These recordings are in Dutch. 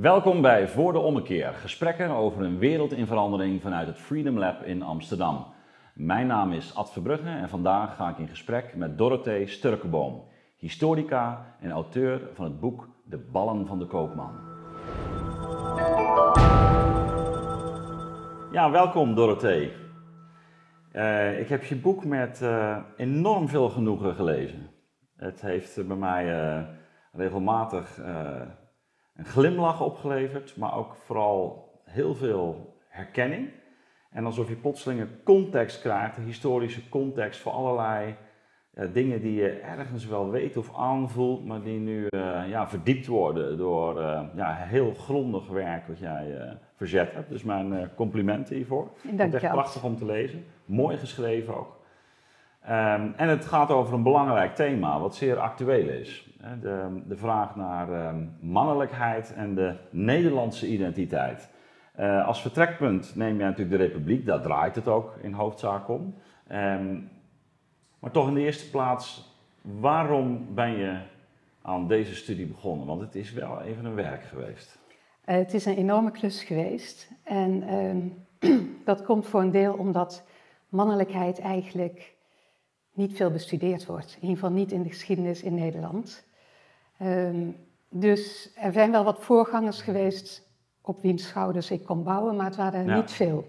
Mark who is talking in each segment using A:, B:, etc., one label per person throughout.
A: Welkom bij Voor de Ommekeer, gesprekken over een wereld in verandering vanuit het Freedom Lab in Amsterdam. Mijn naam is Ad Verbrugge en vandaag ga ik in gesprek met Dorothee Sturkenboom, historica en auteur van het boek De Ballen van de Koopman. Ja, welkom Dorothee. Uh, ik heb je boek met uh, enorm veel genoegen gelezen. Het heeft bij mij uh, regelmatig een glimlach opgeleverd, maar ook vooral heel veel herkenning. En alsof je plotseling een context krijgt, een historische context voor allerlei ja, dingen die je ergens wel weet of aanvoelt, maar die nu uh, ja, verdiept worden door uh, ja, heel grondig werk wat jij verzet hebt. Dus mijn complimenten hiervoor.
B: Dank je. Het
A: is echt prachtig om te lezen. Mooi geschreven ook. Um, en het gaat over een belangrijk thema, wat zeer actueel is. De, de vraag naar um, mannelijkheid en de Nederlandse identiteit. Uh, als vertrekpunt neem je natuurlijk de Republiek, daar draait het ook in hoofdzaak om. Um, maar toch in de eerste plaats, waarom ben je aan deze studie begonnen? Want het is wel even een werk geweest.
B: Uh, het is een enorme klus geweest. En dat komt voor een deel omdat mannelijkheid eigenlijk niet veel bestudeerd wordt. In ieder geval niet in de geschiedenis in Nederland. Um, dus er zijn wel wat voorgangers geweest op wiens schouders ik kon bouwen, maar het waren er niet veel.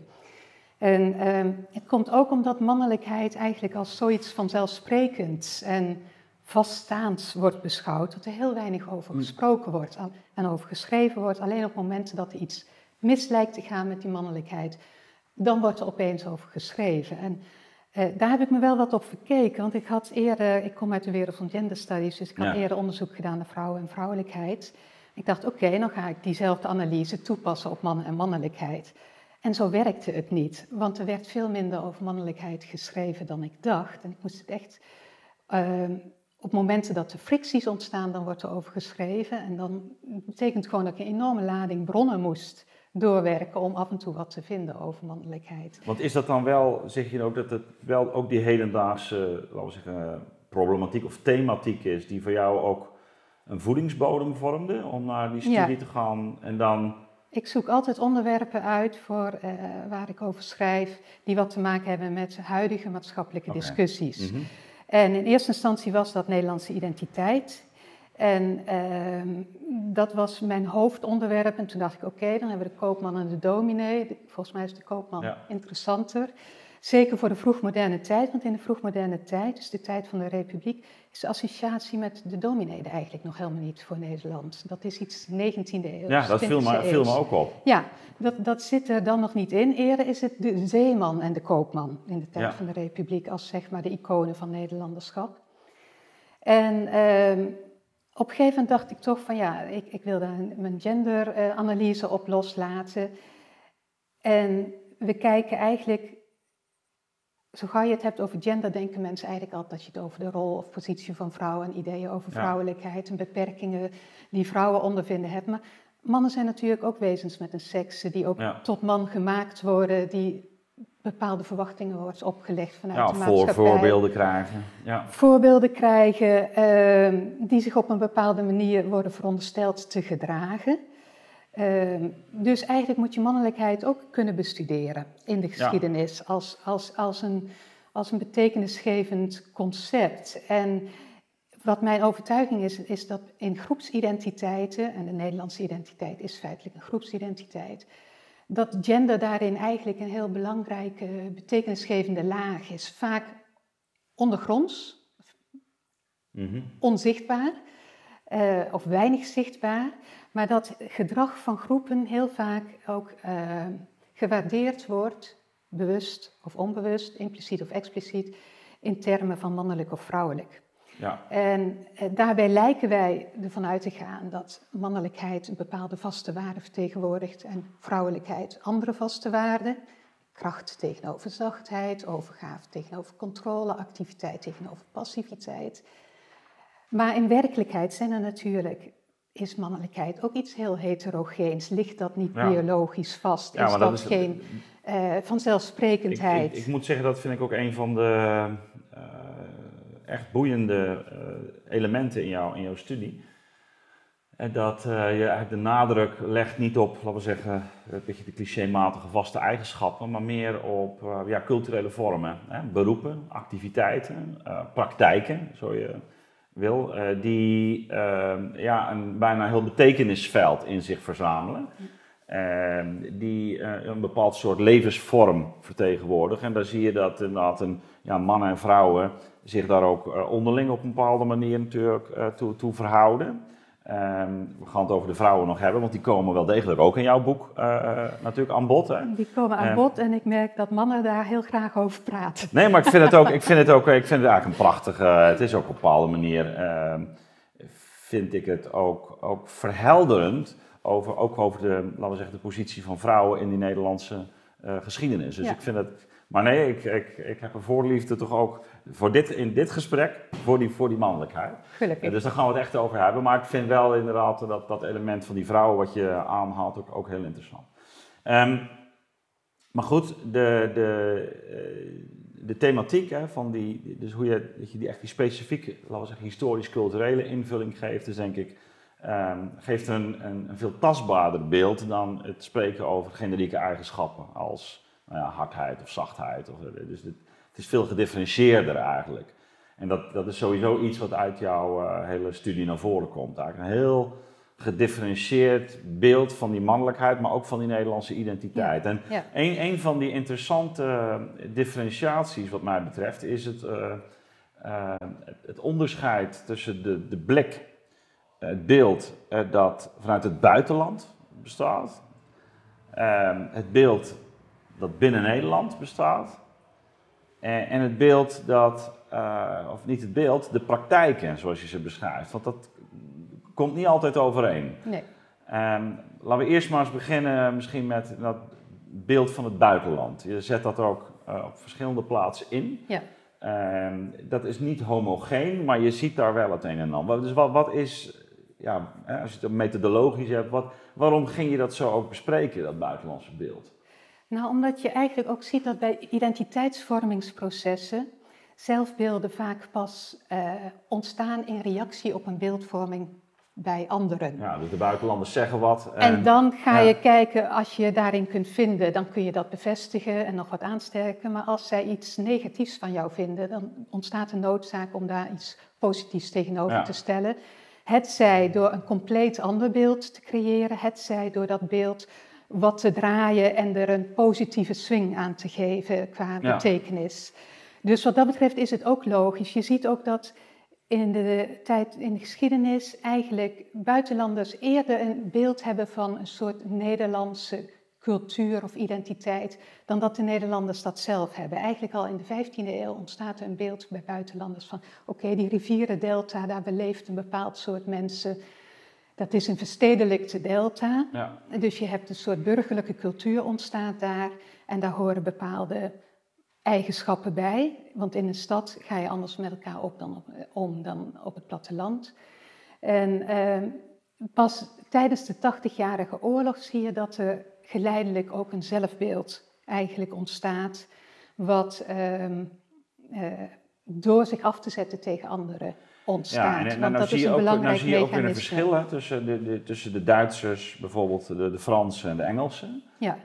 B: En um, het komt ook omdat mannelijkheid eigenlijk als zoiets vanzelfsprekends en vaststaands wordt beschouwd, dat er heel weinig over mm. gesproken wordt en over geschreven wordt. Alleen op momenten dat er iets mis lijkt te gaan met die mannelijkheid, dan wordt er opeens over geschreven. En uh, daar heb ik me wel wat op verkeken, want ik had eerder, ik kom uit de wereld van gender studies, dus ik had eerder onderzoek gedaan naar vrouwen en vrouwelijkheid. Ik dacht, oké, okay, dan ga ik diezelfde analyse toepassen op mannen en mannelijkheid. En zo werkte het niet, want er werd veel minder over mannelijkheid geschreven dan ik dacht. En ik moest het echt, uh, op momenten dat er fricties ontstaan, dan wordt er over geschreven. En dan betekent gewoon dat ik een enorme lading bronnen moest doorwerken om af en toe wat te vinden over mannelijkheid.
A: Want is dat dan wel, zeg je ook dat het wel ook die hedendaagse, laten we zeggen, problematiek of thematiek is die voor jou ook een voedingsbodem vormde om naar die studie te gaan en dan...
B: Ik zoek altijd onderwerpen uit voor, uh, waar ik over schrijf die wat te maken hebben met huidige maatschappelijke okay. discussies. Mm -hmm. En in eerste instantie was dat Nederlandse identiteit. En uh, dat was mijn hoofdonderwerp. En toen dacht ik, oké, okay, dan hebben we de koopman en de dominee. Volgens mij is de koopman ja. interessanter. Zeker voor de vroegmoderne tijd, want in de vroegmoderne tijd, dus de tijd van de republiek, is de associatie met de dominee eigenlijk nog helemaal niet voor Nederland. Dat is iets 19e eeuw.
A: Ja, dat viel me, viel me ook op.
B: Ja, dat, dat zit er dan nog niet in. Eerder is het de zeeman en de koopman in de tijd ja. van de republiek als zeg maar de iconen van Nederlanderschap. En... Uh, op een gegeven moment dacht ik toch van ja, ik, ik wil daar mijn genderanalyse op loslaten. En we kijken eigenlijk, zo gauw je het hebt over gender, denken mensen eigenlijk altijd dat je het over de rol of positie van vrouwen en ideeën over vrouwelijkheid en beperkingen die vrouwen ondervinden hebt. Maar mannen zijn natuurlijk ook wezens met een seks die ook tot man gemaakt worden, die bepaalde verwachtingen wordt opgelegd vanuit ja, de maatschappij.
A: Voor voorbeelden krijgen. Ja.
B: Voorbeelden krijgen uh, die zich op een bepaalde manier worden verondersteld te gedragen. Uh, dus eigenlijk moet je mannelijkheid ook kunnen bestuderen in de geschiedenis ja. als, als, als, een, als een betekenisgevend concept. En wat mijn overtuiging is, is dat in groepsidentiteiten, en de Nederlandse identiteit is feitelijk een groepsidentiteit, dat gender daarin eigenlijk een heel belangrijke, betekenisgevende laag is. Vaak ondergronds, mm-hmm. onzichtbaar uh, of weinig zichtbaar, maar dat gedrag van groepen heel vaak ook uh, gewaardeerd wordt, bewust of onbewust, impliciet of expliciet, in termen van mannelijk of vrouwelijk. Ja. En eh, daarbij lijken wij ervan uit te gaan dat mannelijkheid een bepaalde vaste waarde vertegenwoordigt en vrouwelijkheid andere vaste waarden. Kracht tegenover zachtheid, overgave tegenover controle, activiteit tegenover passiviteit. Maar in werkelijkheid zijn er natuurlijk, is mannelijkheid ook iets heel heterogeens. Ligt dat niet ja. biologisch vast? Ja, is dat, dat is, geen uh, vanzelfsprekendheid?
A: Ik, ik, ik, moet zeggen, dat vind ik ook een van de echt boeiende uh, elementen in, jou, in jouw studie. dat uh, je de nadruk legt niet op, laten we zeggen, een beetje de clichématige vaste eigenschappen, maar meer op uh, ja, culturele vormen, hè? beroepen, activiteiten, praktijken, zo je wil, die ja, een bijna heel betekenisveld in zich verzamelen. die een bepaald soort levensvorm vertegenwoordigen. En daar zie je dat inderdaad een, ja, mannen en vrouwen zich daar ook onderling op een bepaalde manier natuurlijk toe, toe verhouden. Ehm, we gaan het over de vrouwen nog hebben, want die komen wel degelijk ook in jouw boek uh, natuurlijk aan bod. Hè?
B: Die komen aan ehm, bod en ik merk dat mannen daar heel graag over praten.
A: Nee, maar ik vind het ook, ik vind het ook, ik vind het eigenlijk een prachtige, het is ook op een bepaalde manier, uh, vind ik het ook, ook verhelderend over, ook over de, laten we zeggen, de positie van vrouwen in die Nederlandse uh, geschiedenis. Dus ik vind het, maar nee, ik, ik, ik heb een voorliefde toch ook voor dit, in dit gesprek voor die, voor die mannelijkheid.
B: Gelukkig.
A: dus daar gaan we het echt over hebben. Maar ik vind wel inderdaad dat, dat element van die vrouwen wat je aanhaalt ook, ook heel interessant. Um, maar goed, de, de, uh, de thematiek hè, van die, dus hoe je, dat je die echt die specifieke, laten we zeggen, historisch-culturele invulling geeft, is denk ik, um, geeft een, een, een, veel tastbaarder beeld dan het spreken over generieke eigenschappen als nou ja, hardheid of zachtheid. Of, dus dit, het is veel gedifferentieerder eigenlijk. En dat, dat is sowieso iets wat uit jouw uh, hele studie naar voren komt. Eigenlijk een heel gedifferentieerd beeld van die mannelijkheid, maar ook van die Nederlandse identiteit. En Een, een van die interessante differentiaties wat mij betreft is het, uh, het onderscheid tussen de, de blik, het beeld dat vanuit het buitenland bestaat, ehm, het beeld dat binnen Nederland bestaat en, en het beeld dat, uh, of niet het beeld, de praktijken zoals je ze beschrijft. Want dat komt niet altijd overeen.
B: Nee.
A: Um, laten we eerst maar eens beginnen misschien met dat beeld van het buitenland. Je zet dat ook uh, op verschillende plaatsen in.
B: Ja.
A: Um, dat is niet homogeen, maar je ziet daar wel het een en ander. Dus wat, wat is, ja, als je het methodologisch hebt, wat, waarom ging je dat zo ook bespreken, dat buitenlandse beeld?
B: Nou, omdat je eigenlijk ook ziet dat bij identiteitsvormingsprocessen zelfbeelden vaak pas uh, ontstaan in reactie op een beeldvorming bij anderen.
A: Ja, dus de buitenlanders zeggen wat.
B: En, en dan ga je kijken, als je daarin kunt vinden, dan kun je dat bevestigen en nog wat aansterken. Maar als zij iets negatiefs van jou vinden, dan ontstaat een noodzaak om daar iets positiefs tegenover te stellen. Het zij door een compleet ander beeld te creëren, het zij door dat beeld wat te draaien en er een positieve swing aan te geven qua betekenis. Dus wat dat betreft is het ook logisch. Je ziet ook dat in de tijd in de geschiedenis eigenlijk buitenlanders eerder een beeld hebben van een soort Nederlandse cultuur of identiteit dan dat de Nederlanders dat zelf hebben. Eigenlijk al in de 15e eeuw ontstaat er een beeld bij buitenlanders van oké, die rivieren delta, daar beleeft een bepaald soort mensen dat is een verstedelijkte delta.
A: Ja.
B: Dus je hebt een soort burgerlijke cultuur ontstaat daar. En daar horen bepaalde eigenschappen bij. Want in een stad ga je anders met elkaar op dan op, om dan op het platteland. En eh, pas tijdens de 80-jarige oorlog zie je dat er geleidelijk ook een zelfbeeld eigenlijk ontstaat. Wat eh, eh, door zich af te zetten tegen anderen ontstaat. Ja, en,
A: en, nou, zie je ook, nou zie je ook weer een verschil tussen, de, de, tussen de Duitsers, bijvoorbeeld de, de Fransen en de Engelsen.
B: Ja.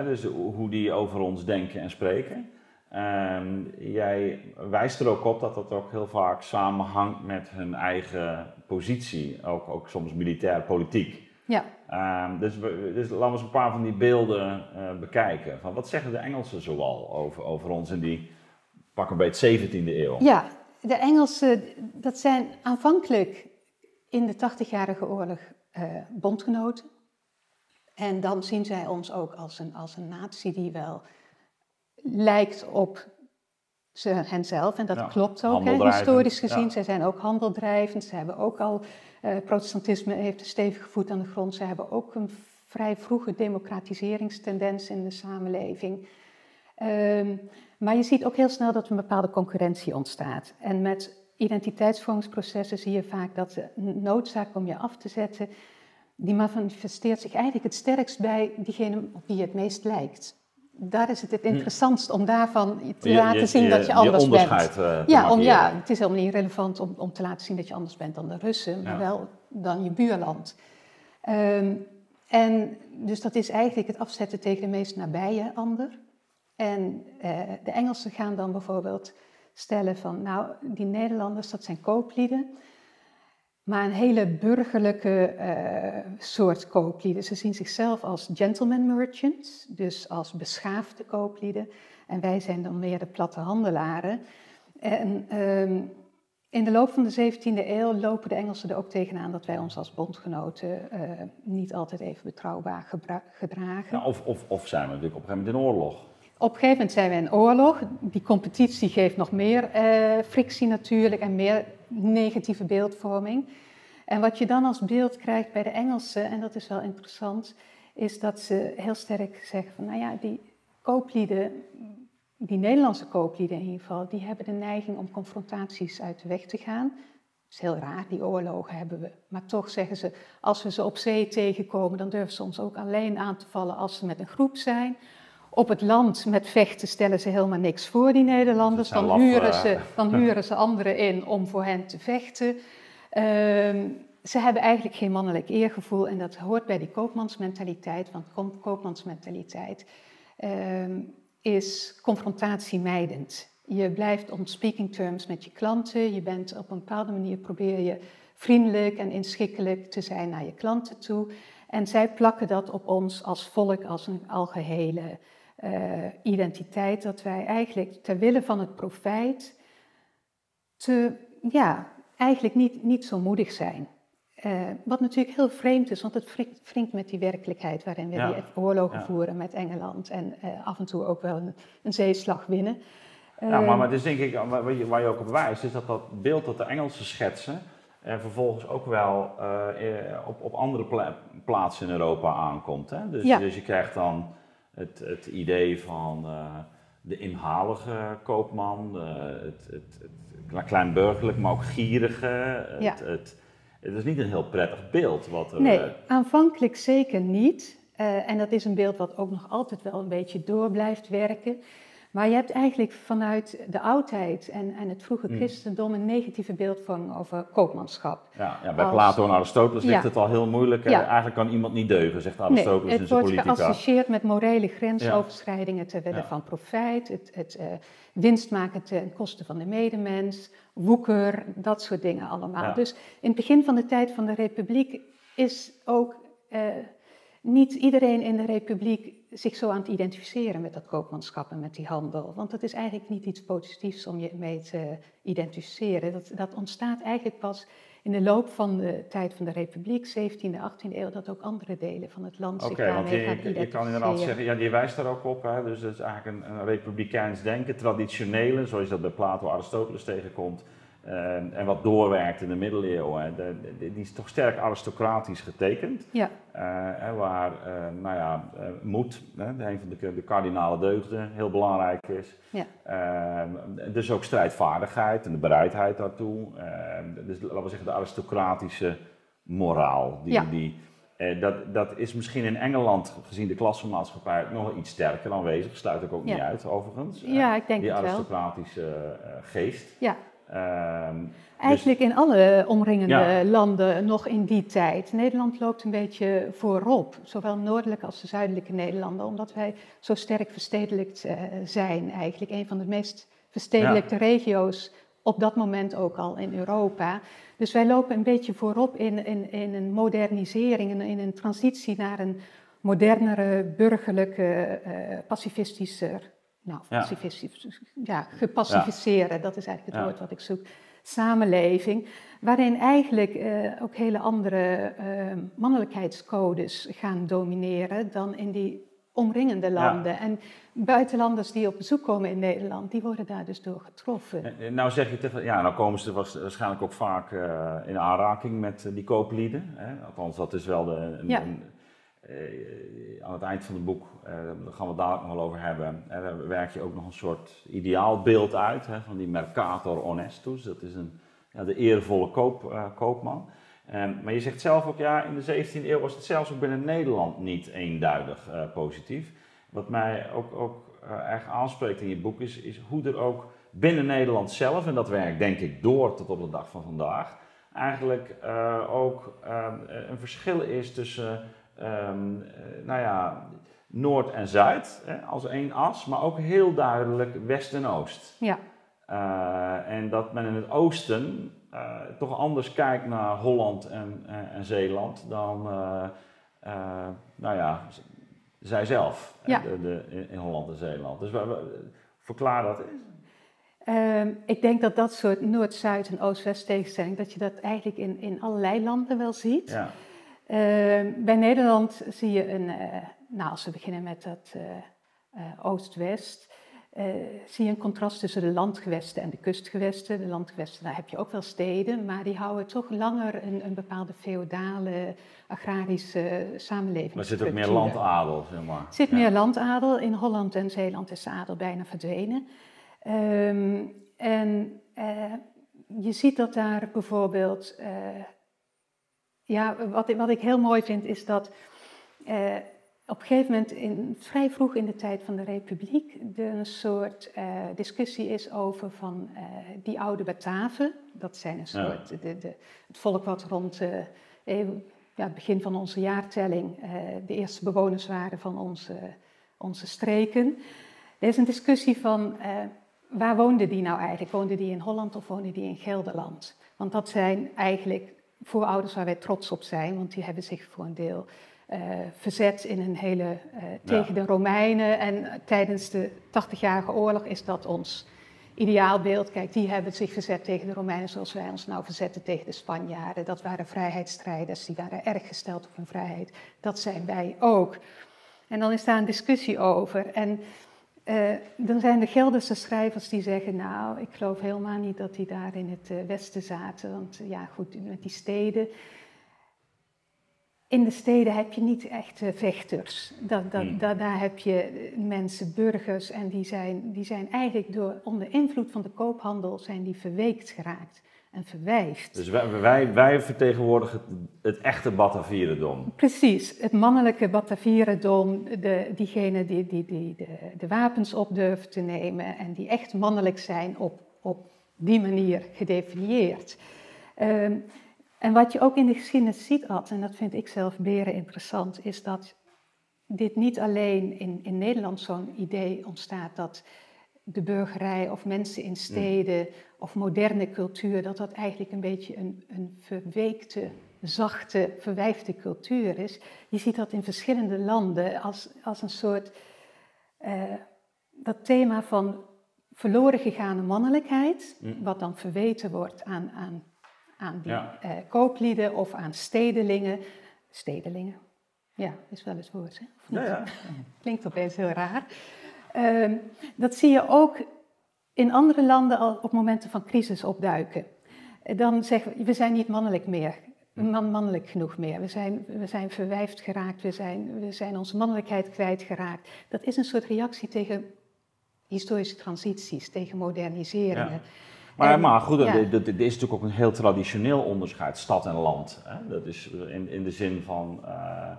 A: Uh, dus hoe die over ons denken en spreken. Uh, jij wijst er ook op dat dat ook heel vaak samenhangt met hun eigen positie, ook, ook soms militair, politiek.
B: Ja.
A: Uh, dus, dus laten we eens een paar van die beelden uh, bekijken. Van wat zeggen de Engelsen zoal over, over ons in die pak een beetje 17e eeuw?
B: Ja, de Engelsen, dat zijn aanvankelijk in de 80-jarige oorlog uh, bondgenoten. En dan zien zij ons ook als een, als een natie die wel lijkt op ze, henzelf. En dat klopt ook, hè, historisch gezien. Ja. Zij zijn ook handeldrijvend. Ze hebben ook al, uh, protestantisme heeft een stevige voet aan de grond. Ze hebben ook een vrij vroege democratiseringstendens in de samenleving. Um, maar je ziet ook heel snel dat er een bepaalde concurrentie ontstaat. En met identiteitsvormingsprocessen zie je vaak dat de noodzaak om je af te zetten, die manifesteert zich eigenlijk het sterkst bij diegene op wie je het meest lijkt. Daar is het het hm. interessantst om daarvan te laten zien dat je anders bent.
A: Uh,
B: ja, om, ja, het is helemaal niet relevant om, om te laten zien dat je anders bent dan de Russen, maar wel dan je buurland. Ehm, en dus dat is eigenlijk het afzetten tegen de meest nabije ander. En uh, de Engelsen gaan dan bijvoorbeeld stellen van, nou, die Nederlanders, dat zijn kooplieden, maar een hele burgerlijke uh, soort kooplieden. Ze zien zichzelf als gentleman merchants, dus als beschaafde kooplieden. En wij zijn dan meer de platte handelaren. En um, in de loop van de 17e eeuw lopen de Engelsen er ook tegenaan dat wij ons als bondgenoten uh, niet altijd even betrouwbaar gedragen.
A: Ja, of, of, of zijn we natuurlijk op een gegeven moment in oorlog.
B: Op een gegeven moment zijn we in oorlog. Die competitie geeft nog meer uh, frictie natuurlijk en meer negatieve beeldvorming. En wat je dan als beeld krijgt bij de Engelsen, en dat is wel interessant, is dat ze heel sterk zeggen van, nou ja, die kooplieden die Nederlandse kooplieden in ieder geval, die hebben de neiging om confrontaties uit de weg te gaan. Dat is heel raar, die oorlogen hebben we. Maar toch zeggen ze, als we ze op zee tegenkomen, dan durven ze ons ook alleen aan te vallen als ze met een groep zijn. Op het land met vechten stellen ze helemaal niks voor, die Nederlanders. Dan huren, ze, dan huren ze anderen in om voor hen te vechten. Um, ze hebben eigenlijk geen mannelijk eergevoel en dat hoort bij die koopmansmentaliteit, want koopmansmentaliteit um, is confrontatiemijdend. Je blijft on speaking terms met je klanten. Je bent op een bepaalde manier probeer je vriendelijk en inschikkelijk te zijn naar je klanten toe. En zij plakken dat op ons als volk, als een algehele uh, identiteit, dat wij eigenlijk ter wille van het profijt te, ja, eigenlijk niet, niet zo moedig zijn. Uh, wat natuurlijk heel vreemd is, want het wringt met die werkelijkheid waarin we die oorlogen voeren met Engeland en uh, af en toe ook wel een, een zeeslag winnen.
A: Ja, maar, maar het is denk ik, waar je, waar je ook op wijst, is dat dat beeld dat de Engelsen schetsen en vervolgens ook wel op, op andere plaatsen in Europa aankomt. Hè? Dus, dus je krijgt dan het, het idee van de inhalige koopman, het, het, het, kleinburgerlijk, maar ook gierige, het, is niet een heel prettig beeld. Wat er,
B: nee, uh... aanvankelijk zeker niet. En dat is een beeld wat ook nog altijd wel een beetje door blijft werken. Maar je hebt eigenlijk vanuit de oudheid en, en het vroege hmm. christendom een negatieve beeldvorming over koopmanschap.
A: Ja, ja bij Plato en Aristoteles ligt het al heel moeilijk. Ja. Eigenlijk kan iemand niet deugen, zegt Aristoteles
B: nee, in
A: zijn
B: politica. Het wordt geassocieerd met morele grensoverschrijdingen ter wille van profijt, het, het uh, winst maken ten koste van de medemens, woeker, dat soort dingen allemaal. Dus in het begin van de tijd van de republiek is ook... Uh, niet iedereen in de republiek zich zo aan het identificeren met dat koopmanschap en met die handel. Want dat is eigenlijk niet iets positiefs om je mee te identificeren. Dat, dat ontstaat eigenlijk pas in de loop van de tijd van de republiek, 17e, 18e eeuw, dat ook andere delen van het land zich daarmee gaan identificeren.
A: Je kan inderdaad zeggen, ja, je wijst daar ook op, hè, dus dat is eigenlijk een, een republikeins denken, traditionele, zoals je dat bij Plato Aristoteles tegenkomt, uh, en wat doorwerkt in de middeleeuwen, de, de, die is toch sterk aristocratisch getekend. Ja. Uh, waar, uh, nou ja, moed, een van de, de kardinale deugden, heel belangrijk is. Ja. Ehm, dus ook strijdvaardigheid en de bereidheid daartoe. Ehm, dus laten we zeggen de aristocratische moraal. Die, ja. die, dat, dat is misschien in Engeland, gezien de klassenmaatschappij, nog wel iets sterker aanwezig. Sluit ik ook niet uit, overigens.
B: Ja, ik denk
A: Die aristocratische geest.
B: Ja. Ehm, Eigenlijk dus in alle omringende landen nog in die tijd. Nederland loopt een beetje voorop, zowel noordelijke als de zuidelijke Nederlanden, omdat wij zo sterk verstedelijkt uh, zijn. Eigenlijk een van de meest verstedelijkte regio's op dat moment ook al in Europa. Dus wij lopen een beetje voorop in, in, in een modernisering, in, in een transitie naar een modernere, burgerlijke, uh, pacifistischer nou, ja. gepacificeerde, dat is eigenlijk het woord wat ik zoek, samenleving, waarin eigenlijk uh, ook hele andere uh, mannelijkheidscodes gaan domineren dan in die omringende landen. En buitenlanders die op bezoek komen in Nederland, die worden daar dus door getroffen.
A: nou zeg je ja, nou komen ze waarschijnlijk ook vaak uh, in aanraking met die kooplieden. Hè? Althans, dat is wel de, een, ja. een, aan het eind van het boek, uh, daar gaan we het dadelijk nog wel over hebben, werk je ook nog een soort ideaalbeeld uit hè, van die mercator honestus. Dat is een, ja, de eervolle koop, koopman. Um, maar je zegt zelf ook, ja, in de 17e eeuw was het zelfs ook binnen Nederland niet eenduidig positief. Wat mij ook, ook erg aanspreekt in je boek is, is hoe er ook binnen Nederland zelf, en dat werkt denk ik door tot op de dag van vandaag, eigenlijk ook ehm, een verschil is tussen, ehm, nou ja, Noord en Zuid hè, als één as, maar ook heel duidelijk West en Oost.
B: Ja.
A: en dat men in het oosten toch anders kijkt naar Holland en, en Zeeland dan, nou ja, zij zelf ja. de, de, in Holland en Zeeland. Dus verklaar dat eens.
B: Ehm, ik denk dat dat soort Noord-Zuid en Oost-West tegenstelling, dat je dat eigenlijk in, in allerlei landen wel ziet. Ja. Ehm, bij Nederland zie je een, uh, nou als we beginnen met dat uh, uh, Oost-West, zie je een contrast tussen de landgewesten en de kustgewesten. De landgewesten, daar heb je ook wel steden, maar die houden toch langer een, een bepaalde feodale, agrarische samenleving. Maar
A: er zit ook meer landadel, zeg maar. Er
B: zit meer landadel. In Holland en Zeeland is de adel bijna verdwenen. Um, en uh, je ziet dat daar bijvoorbeeld, uh, ja, wat, wat ik heel mooi vind is dat uh, op een gegeven moment, in, vrij vroeg in de tijd van de Republiek, er een soort discussie is over van die oude Bataven. Dat zijn een soort, de, de, het volk wat rond ja, het begin van onze jaartelling de eerste bewoners waren van onze, onze streken. Er is een discussie van waar woonde die nou eigenlijk? Woonde die in Holland of woonde die in Gelderland? Want dat zijn eigenlijk voorouders waar wij trots op zijn, want die hebben zich voor een deel uh, verzet in een hele, uh, tegen de Romeinen. En tijdens de 80-jarige oorlog is dat ons ideaalbeeld. Kijk, die hebben zich verzet tegen de Romeinen zoals wij ons nou verzetten tegen de Spanjaarden. Dat waren vrijheidsstrijders, die waren erg gesteld op hun vrijheid. Dat zijn wij ook. En dan is daar een discussie over. En dan zijn de Gelderse schrijvers die zeggen, nou, ik geloof helemaal niet dat die daar in het uh, westen zaten. Want ja, goed, met die steden. In de steden heb je niet echt vechters. Dat, dat, hmm. dat, daar heb je mensen, burgers, en die zijn, die zijn eigenlijk door, onder invloed van de koophandel zijn die verweekt geraakt en verwijft.
A: Dus wij, wij, wij vertegenwoordigen het, het, echte Batavierendom.
B: Precies, het mannelijke Batavierendom, de, diegene die, die, die de, de, wapens op durven te nemen en die echt mannelijk zijn op, op die manier gedefinieerd. Ehm, en wat je ook in de geschiedenis ziet, Ad, en dat vind ik zelf beren interessant, is dat dit niet alleen in, in Nederland zo'n idee ontstaat dat de burgerij of mensen in steden of moderne cultuur, dat dat eigenlijk een beetje een, een verweekte, zachte, verwijfde cultuur is. Je ziet dat in verschillende landen als, als een soort, uh, dat thema van verloren gegane mannelijkheid, mm. wat dan verweten wordt aan, aan, aan die ja. uh, kooplieden of aan stedelingen. Stedelingen, ja, is wel eens woord, hè? Ja, ja. Klinkt opeens heel raar. Uh, dat zie je ook in andere landen al op momenten van crisis opduiken. Dan zeggen we, we zijn niet mannelijk meer, man, mannelijk genoeg meer. We zijn, we zijn verwijfd geraakt, we zijn, we zijn onze mannelijkheid kwijtgeraakt. Dat is een soort reactie tegen historische transities, tegen moderniseringen.
A: Maar, maar goed, ja. is natuurlijk ook een heel traditioneel onderscheid, stad en land. Hè? Dat is in, in de zin van... Uh,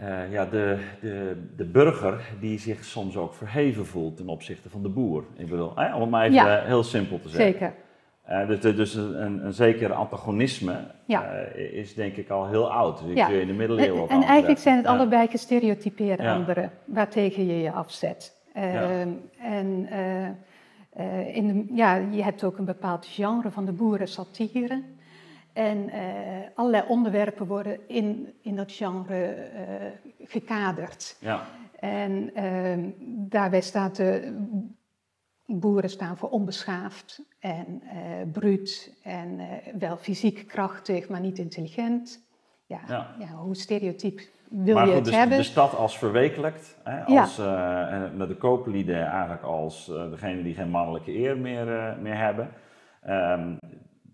A: uh, ja, de, de, de burger die zich soms ook verheven voelt ten opzichte van de boer. Ik bedoel, eh, om het maar even ja, heel simpel te zeggen.
B: Zeker.
A: Uh, dus dus een, een zeker antagonisme ja. uh, is denk ik al heel oud. Dus ja. in de middeleeuwen
B: En, en eigenlijk zijn het allebei gestereotypeerde anderen waartegen je je afzet. En in de, ja, je hebt ook een bepaald genre van de boeren satire. En uh, allerlei onderwerpen worden in, in dat genre uh, gekaderd. Ja. En uh, daarbij staat de boeren staan voor onbeschaafd en uh, bruut en wel fysiek krachtig, maar niet intelligent. Ja, ja. ja hoe stereotyp wil maar je goed, het
A: dus
B: hebben?
A: De stad als verwekelijkt, hè, als, ja. de kooplieden eigenlijk als degene die geen mannelijke eer meer, meer hebben. Um,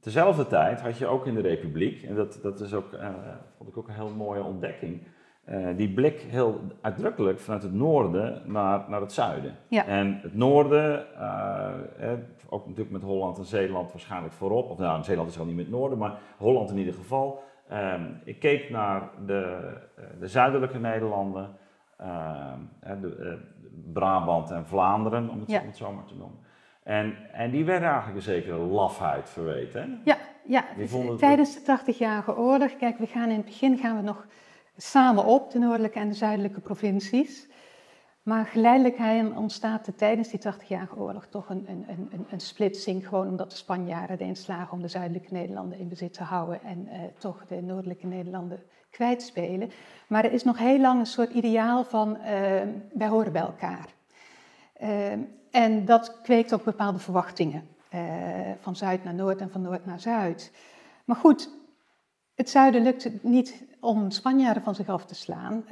A: Tezelfde tijd had je ook in de Republiek, en dat, dat is ook, uh, vond ik ook een heel mooie ontdekking, uh, die blik heel uitdrukkelijk vanuit het noorden naar, naar het zuiden. Ja. En het noorden, uh, eh, ook natuurlijk met Holland en Zeeland waarschijnlijk voorop, of nou, Zeeland is al niet met het noorden, maar Holland in ieder geval. Um, ik keek naar de, de zuidelijke Nederlanden, ehm, de, Brabant en Vlaanderen, om het, ja. om het zo maar te noemen. En, en die werden eigenlijk een zekere lafheid verweten.
B: Ja, ja. tijdens de 80-jarige oorlog, kijk, we gaan in het begin gaan we nog samen op, de noordelijke en de zuidelijke provincies. Maar geleidelijk ontstaat er tijdens die 80-jarige oorlog toch een, een, een, een, splitsing. Gewoon omdat de Spanjaarden erin slagen om de zuidelijke Nederlanden in bezit te houden en uh, toch de noordelijke Nederlanden kwijtspelen. Maar er is nog heel lang een soort ideaal van uh, wij horen bij elkaar. Uh, en dat kweekt ook bepaalde verwachtingen. van zuid naar noord en van noord naar zuid. Maar goed, het zuiden lukt het niet om Spanjaarden van zich af te slaan.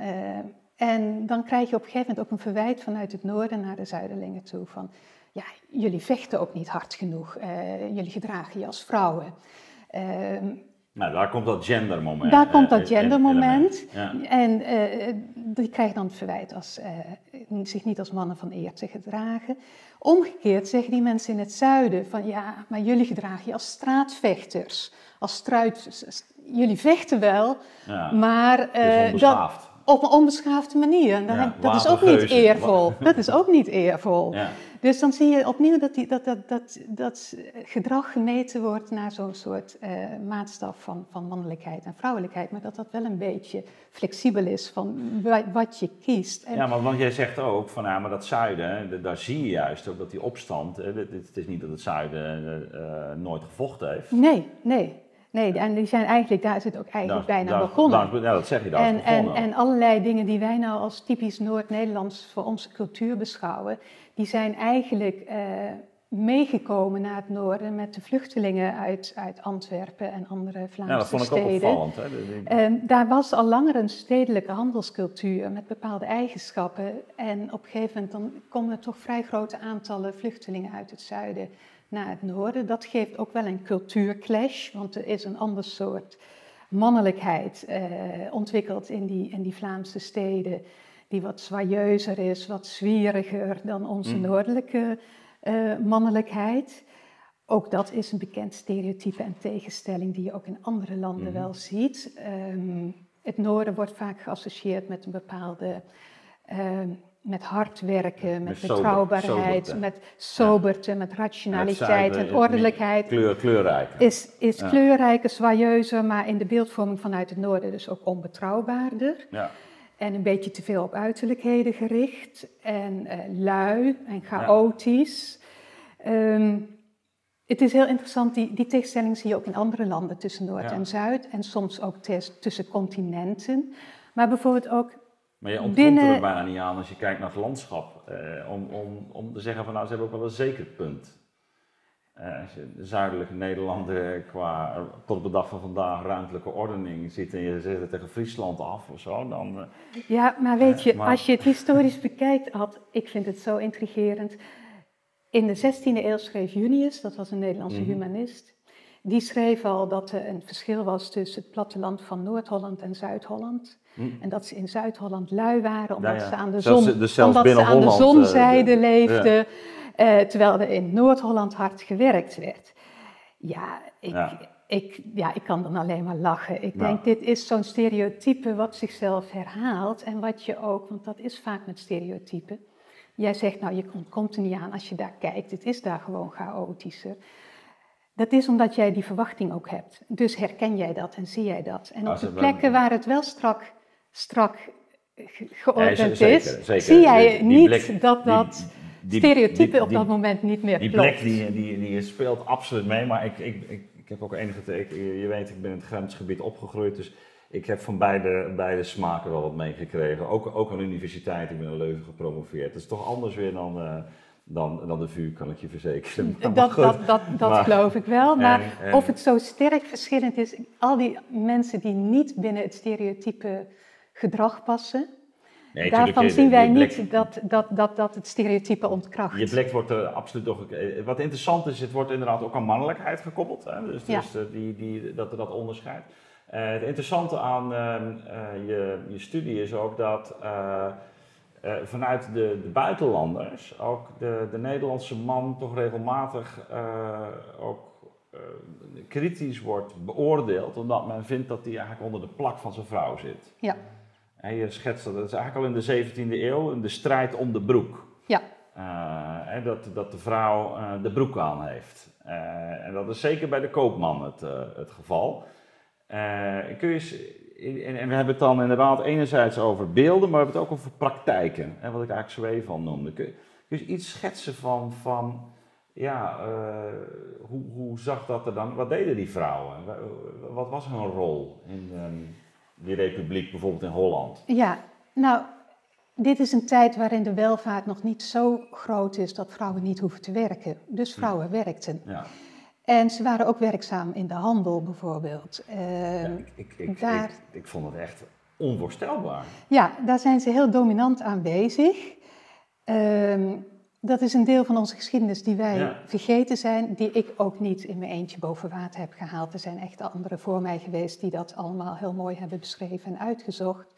B: En dan krijg je op een gegeven moment ook een verwijt vanuit het noorden naar de zuiderlingen toe. Van, ja, jullie vechten ook niet hard genoeg. Uh, jullie gedragen je als vrouwen.
A: Nou, daar komt dat gendermoment.
B: Daar komt dat eh, gendermoment. Ja. En uh, die krijgen dan het verwijt als, zich niet als mannen van eer te gedragen. Omgekeerd zeggen die mensen in het zuiden van ja, maar jullie gedragen je als straatvechters. Als struit, jullie vechten wel, ja. maar
A: dat,
B: op een onbeschaafde manier. dat is ook niet eervol. Dat is ook niet eervol. Ja. Dus dan zie je opnieuw dat, die, dat, dat, dat, dat gedrag gemeten wordt naar zo'n soort uh, maatstaf van, van mannelijkheid en vrouwelijkheid. Maar dat dat wel een beetje flexibel is van wat je kiest.
A: En ja, maar want jij zegt ook van ja, maar dat zuiden, daar zie je juist ook dat die opstand. Het is niet dat het zuiden uh, nooit gevochten heeft.
B: Nee, nee. Nee, en die zijn eigenlijk, daar is het ook eigenlijk bijna begonnen.
A: ja, dat zeg je, daar
B: en, en, en allerlei dingen die wij nou als typisch Noord-Nederlands voor onze cultuur beschouwen, die zijn eigenlijk uh, meegekomen naar het noorden met de vluchtelingen uit, uit Antwerpen en andere Vlaamse steden. Ja, dat vond ik ook opvallend. Hè? Uh, daar was al langer een stedelijke handelscultuur met bepaalde eigenschappen. En op een gegeven moment dan komen er toch vrij grote aantallen vluchtelingen uit het zuiden naar het noorden. Dat geeft ook wel een cultuurclash, want er is een ander soort mannelijkheid eh, ontwikkeld in die, in die Vlaamse steden, die wat zwaaieuzer is, wat zwieriger dan onze mm. noordelijke uh, mannelijkheid. Ook dat is een bekend stereotype en tegenstelling die je ook in andere landen mm. wel ziet. Um, het noorden wordt vaak geassocieerd met een bepaalde um, met hard werken, met, betrouwbaarheid, met soberte, met rationaliteit en ordelijkheid.
A: Kleur, kleurrijk.
B: Is, is ja. kleurrijker, zwaaieuzer, maar in de beeldvorming vanuit het noorden dus ook onbetrouwbaarder. Ja. En een beetje te veel op uiterlijkheden gericht. En uh, lui en chaotisch. Um, ehm, het is heel interessant, die, die tegenstelling zie je ook in andere landen tussen Noord en Zuid. En soms ook tussen continenten. Maar bijvoorbeeld ook
A: maar je ontkomt er bijna niet aan als je kijkt naar het landschap. Eh, om, om, om te zeggen van nou, ze hebben ook wel een zeker punt. Uh, als je de zuidelijke Nederlanden qua tot op de dag van vandaag ruimtelijke ordening ziet en je zet het tegen Friesland af of zo, dan...
B: Uh, ja, maar weet je, als je het historisch bekijkt, had, ik vind het zo intrigerend. In de 16e eeuw schreef Junius, dat was een Nederlandse mhm. humanist, die schreef al dat er een verschil was tussen het platteland van Noord-Holland en Zuid-Holland. Hm. En dat ze in Zuid-Holland lui waren omdat ze aan de, zon, omdat ze aan de zonzijde uh, leefden, uh, terwijl er in Noord-Holland hard gewerkt werd. Ja ik, Ik, ja, ik kan dan alleen maar lachen. Ik denk, dit is zo'n stereotype wat zichzelf herhaalt en wat je ook, want dat is vaak met stereotypen. Jij zegt, nou, je komt er niet aan als je daar kijkt. Het is daar gewoon chaotischer. Dat is omdat jij die verwachting ook hebt. Dus herken jij dat en zie jij dat. En op de plekken waar het wel strak, strak geordend is, zie jij niet dat dat stereotype op dat moment niet meer
A: die
B: klopt.
A: Die plek die, die, die speelt absoluut mee, maar ik, ik, ik, ik heb ook enige... teken. je weet, ik ben in het grensgebied opgegroeid, dus ik heb van beide, beide smaken wel wat meegekregen. Ook, ook aan de universiteit, ik ben in Leuven gepromoveerd. Dat is toch anders weer dan... Uh, dan, dan de vuur, kan ik je verzekeren.
B: dat, dat, dat, dat geloof ik wel. Maar of het zo sterk verschillend is, al die mensen die niet binnen het stereotype gedrag passen, nee, daarvan zien wij niet dat, dat, dat, dat het stereotype ontkracht.
A: Je blik wordt er absoluut toch. Eh, wat interessant is, het wordt inderdaad ook aan mannelijkheid gekoppeld. Hè? Dus, dus eh, die, die, dat er dat onderscheidt. Uh, het interessante aan uh, je, je studie is ook dat uh, vanuit de, de, buitenlanders ook de, de, Nederlandse man toch regelmatig uh, ook uh, kritisch wordt beoordeeld, omdat men vindt dat hij eigenlijk onder de plak van zijn vrouw zit.
B: Ja.
A: Je schetst dat, dat is eigenlijk al in de 17e eeuw, de strijd om de broek.
B: Ja.
A: en dat, dat de vrouw de broek aan heeft. en dat is zeker bij de koopman het, het geval. kun je en, en, we hebben het dan inderdaad enerzijds over beelden, maar we hebben het ook over praktijken. Hè, wat ik eigenlijk zo even al noemde. Kun, kun je iets schetsen van, van ja, hoe, hoe zag dat er dan? Wat deden die vrouwen? Wat was hun rol in ehm, die republiek, bijvoorbeeld in Holland?
B: Ja, nou, dit is een tijd waarin de welvaart nog niet zo groot is dat vrouwen niet hoeven te werken. Dus vrouwen werkten. Ja. En ze waren ook werkzaam in de handel bijvoorbeeld.
A: Uh, ik, ik, daar, ik, vond het echt onvoorstelbaar.
B: Ja, daar zijn ze heel dominant aanwezig. Uh, dat is een deel van onze geschiedenis die wij vergeten zijn, die ik ook niet in mijn eentje boven water heb gehaald. Er zijn echt anderen voor mij geweest die dat allemaal heel mooi hebben beschreven en uitgezocht.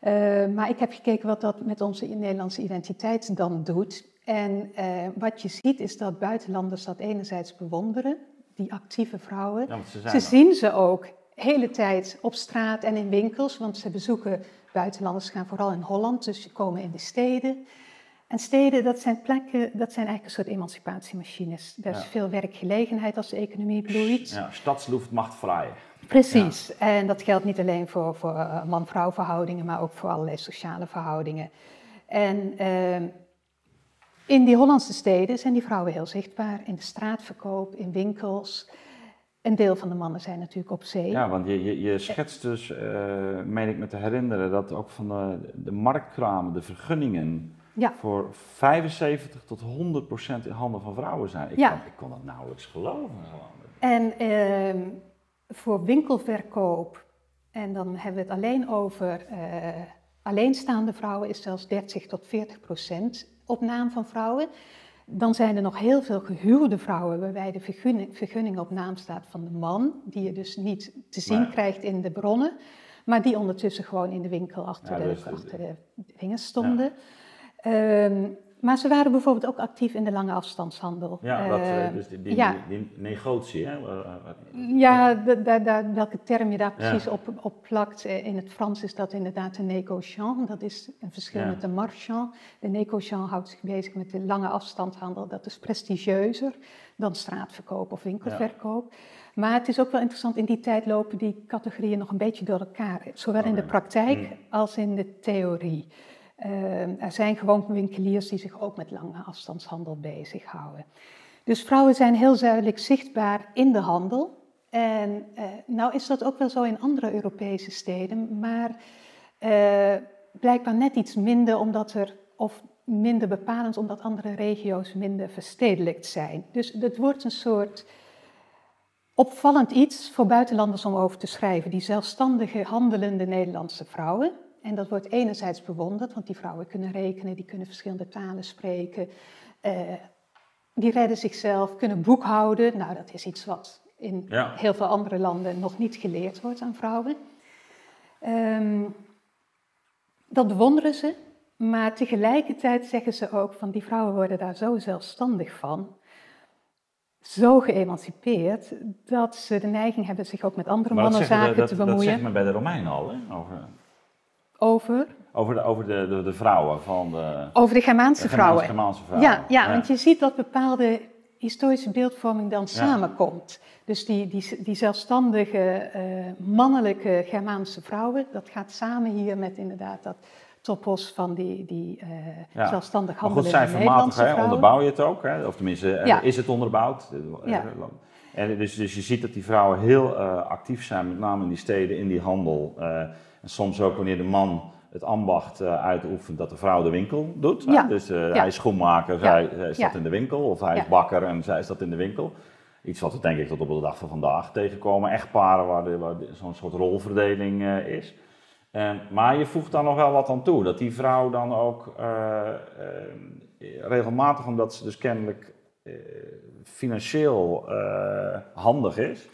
B: Uh, maar ik heb gekeken wat dat met onze Nederlandse identiteit dan doet. En uh, wat je ziet is dat buitenlanders dat enerzijds bewonderen, die actieve vrouwen. Ja, ze, ze zien ze ook hele tijd op straat en in winkels, want ze bezoeken buitenlanders, gaan vooral in Holland, dus ze komen in de steden. En steden, dat zijn plekken, dat zijn eigenlijk een soort emancipatiemachines. Er is veel werkgelegenheid als de economie bloeit.
A: Ja, stadsluft macht vrij.
B: Precies, en dat geldt niet alleen voor, voor eh, man-vrouw verhoudingen, maar ook voor allerlei sociale verhoudingen. En uh, in die Hollandse steden zijn die vrouwen heel zichtbaar. In de straatverkoop, in winkels. Een deel van de mannen zijn natuurlijk op zee.
A: Ja, want je, je, je schetst dus, uh, meen ik me te herinneren, dat ook van de, de marktkramen, de vergunningen, ja. voor 75 tot 100 procent in handen van vrouwen zijn. Ik, ja. kon, ik kon dat nauwelijks geloven.
B: En uh, voor winkelverkoop, en dan hebben we het alleen over uh, alleenstaande vrouwen, is zelfs 30 tot 40 procent op naam van vrouwen. Dan zijn er nog heel veel gehuwde vrouwen waarbij de vergunning, vergunning op naam staat van de man, die je dus niet te zien krijgt in de bronnen, maar die ondertussen gewoon in de winkel achter, de, dus achter de dingen stonden. Ehm, maar ze waren bijvoorbeeld ook actief in de lange afstandshandel.
A: Ja, dat, uh, dus die, die, ja. die, negotie, hè?
B: Ja, welke term je daar precies op, op plakt. Eh, in het Frans is dat inderdaad een négociant. Dat is een verschil met de marchand. De négociant houdt zich bezig met de lange afstandshandel. Dat is prestigieuzer dan straatverkoop of winkelverkoop. Maar het is ook wel interessant, in die tijd lopen die categorieën nog een beetje door elkaar. Zowel in de praktijk mm. als in de theorie. Uh, er zijn gewoon winkeliers die zich ook met lange afstandshandel bezighouden. Dus vrouwen zijn heel duidelijk zichtbaar in de handel. En uh, nou is dat ook wel zo in andere Europese steden, maar uh, blijkbaar net iets minder omdat er, of minder bepalend omdat andere regio's minder verstedelijkt zijn. Dus het wordt een soort opvallend iets voor buitenlanders om over te schrijven. Die zelfstandige handelende Nederlandse vrouwen, en dat wordt enerzijds bewonderd, want die vrouwen kunnen rekenen, die kunnen verschillende talen spreken, uh, die redden zichzelf, kunnen boekhouden. Nou, dat is iets wat in heel veel andere landen nog niet geleerd wordt aan vrouwen. Um, dat bewonderen ze, maar tegelijkertijd zeggen ze ook van die vrouwen worden daar zo zelfstandig van, zo geëmancipeerd, dat ze de neiging hebben zich ook met andere mannen zaken te bemoeien. Dat
A: zegt men bij de Romeinen al, hè? Over...
B: Over?
A: Over de, over de, de, de vrouwen van de...
B: Over de Germaanse, vrouwen.
A: Germaanse vrouwen.
B: Ja, ja, want je ziet dat bepaalde historische beeldvorming dan samenkomt. Dus die, die, die zelfstandige uh, mannelijke Germaanse vrouwen, dat gaat samen hier met inderdaad dat topos van die, die uh, ja. zelfstandig handelende
A: maar goed, zijn vrouwen. onderbouw je het ook, hè? of tenminste ja. is het onderbouwd. Ja. En dus, dus je ziet dat die vrouwen heel uh, actief zijn, met name in die steden, in die handel. En soms ook wanneer de man het ambacht uh, uitoefent dat de vrouw de winkel doet. Ja. Dus uh, hij is schoenmaker, zij, zij staat in de winkel. Of hij is bakker en zij staat in de winkel. Iets wat we denk ik tot op de dag van vandaag tegenkomen. Echtparen waar, waar zo'n soort rolverdeling uh, is. maar je voegt daar nog wel wat aan toe. Dat die vrouw dan ook regelmatig, omdat ze dus kennelijk financieel handig is...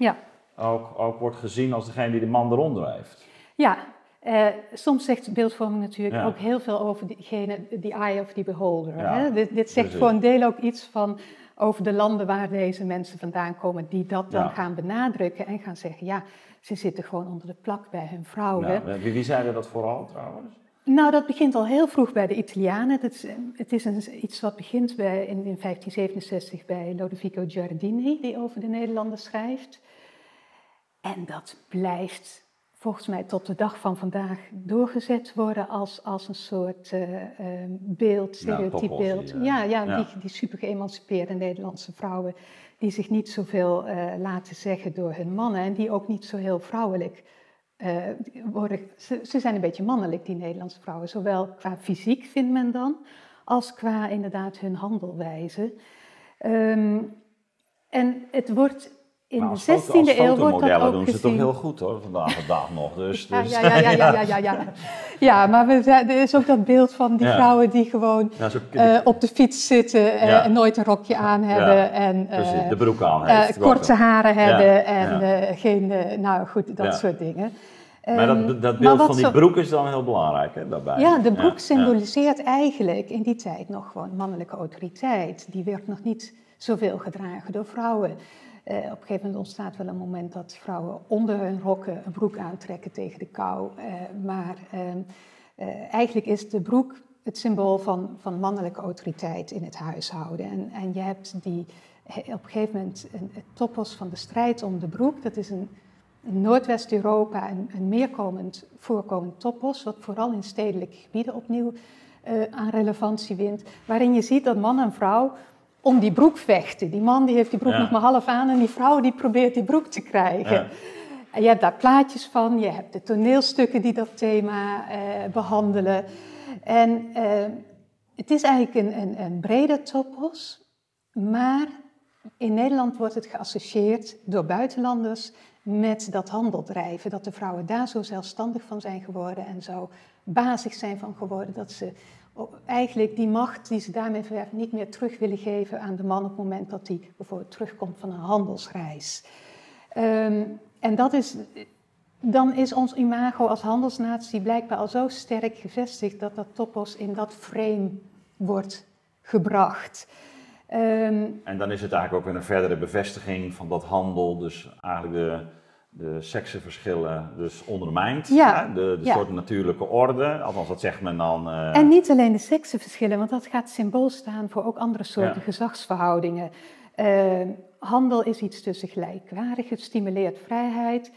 A: Ook, ook wordt gezien als degene die de man eronder heeft.
B: Ja, uh, soms zegt beeldvorming natuurlijk ook heel veel over diegene, die eye of the beholder. Hè? Dit, dit, zegt voor een deel ook iets van over de landen waar deze mensen vandaan komen, die dat dan gaan benadrukken en gaan zeggen, ja, ze zitten gewoon onder de plak bij hun vrouwen.
A: Wie, wie zeiden dat vooral trouwens?
B: Nou, dat begint al heel vroeg bij de Italianen. Het, het is een, iets wat begint bij, in, in 1567 bij Lodovico Giardini, die over de Nederlanders schrijft. En dat blijft volgens mij tot de dag van vandaag doorgezet worden als, als een soort uh, uh, beeld, stereotyp beeld. Ja, ja, ja, Die, die super geëmancipeerde Nederlandse vrouwen die zich niet zoveel uh, laten zeggen door hun mannen en die ook niet zo heel vrouwelijk worden. Ze, ze, zijn een beetje mannelijk, die Nederlandse vrouwen, zowel qua fysiek vindt men dan, als qua inderdaad hun handelwijze. Um, en het wordt in de 16e eeuw wordt dat ook
A: doen
B: gezien.
A: ze toch heel goed hoor, vandaag de dag nog. Dus, dus.
B: Ja, ja, ja, ja, ja, ja, ja, ja. maar we, er is ook dat beeld van die vrouwen die gewoon ja, uh, op de fiets zitten uh, en nooit een rokje aan hebben. En,
A: uh, de broek aan heeft.
B: korte haren hebben en geen, nou goed, dat soort dingen.
A: Maar dat, ehm, dat beeld van die broek is dan heel belangrijk hè, daarbij.
B: Ja, de broek symboliseert eigenlijk in die tijd nog gewoon mannelijke autoriteit. Die werd nog niet zoveel gedragen door vrouwen. Uh, op een gegeven moment ontstaat wel een moment dat vrouwen onder hun rokken een broek aantrekken tegen de kou. Uh, maar uh, eigenlijk is de broek het symbool van, van mannelijke autoriteit in het huishouden. En, en je hebt die, op een gegeven moment een, het van de strijd om de broek. Dat is een, in Noordwest-Europa een, een meerkomend voorkomend topos, wat vooral in stedelijke gebieden opnieuw aan relevantie wint. Waarin je ziet dat man en vrouw om die broek vechten. Die man die heeft die broek nog maar half aan en die vrouw die probeert die broek te krijgen. En je hebt daar plaatjes van, je hebt de toneelstukken die dat thema eh, behandelen. En eh, het is eigenlijk een, een, een brede topos, maar in Nederland wordt het geassocieerd door buitenlanders met dat handeldrijven. Dat de vrouwen daar zo zelfstandig van zijn geworden en zo bazig zijn van geworden dat ze eigenlijk die macht die ze daarmee verwerven niet meer terug willen geven aan de man op het moment dat hij bijvoorbeeld terugkomt van een handelsreis. Um, en dat is, dan is ons imago als handelsnatie blijkbaar al zo sterk gevestigd dat dat topos in dat frame wordt gebracht.
A: Um, en dan is het eigenlijk ook een verdere bevestiging van dat handel, dus eigenlijk de de seksenverschillen dus ondermijnt. Ja, hè? De, de soort natuurlijke orde, althans dat zegt men dan.
B: Uh... En niet alleen de seksenverschillen, want dat gaat symbool staan voor ook andere soorten ja. gezagsverhoudingen. Uh, handel is iets tussen gelijkwaardig, het stimuleert vrijheid.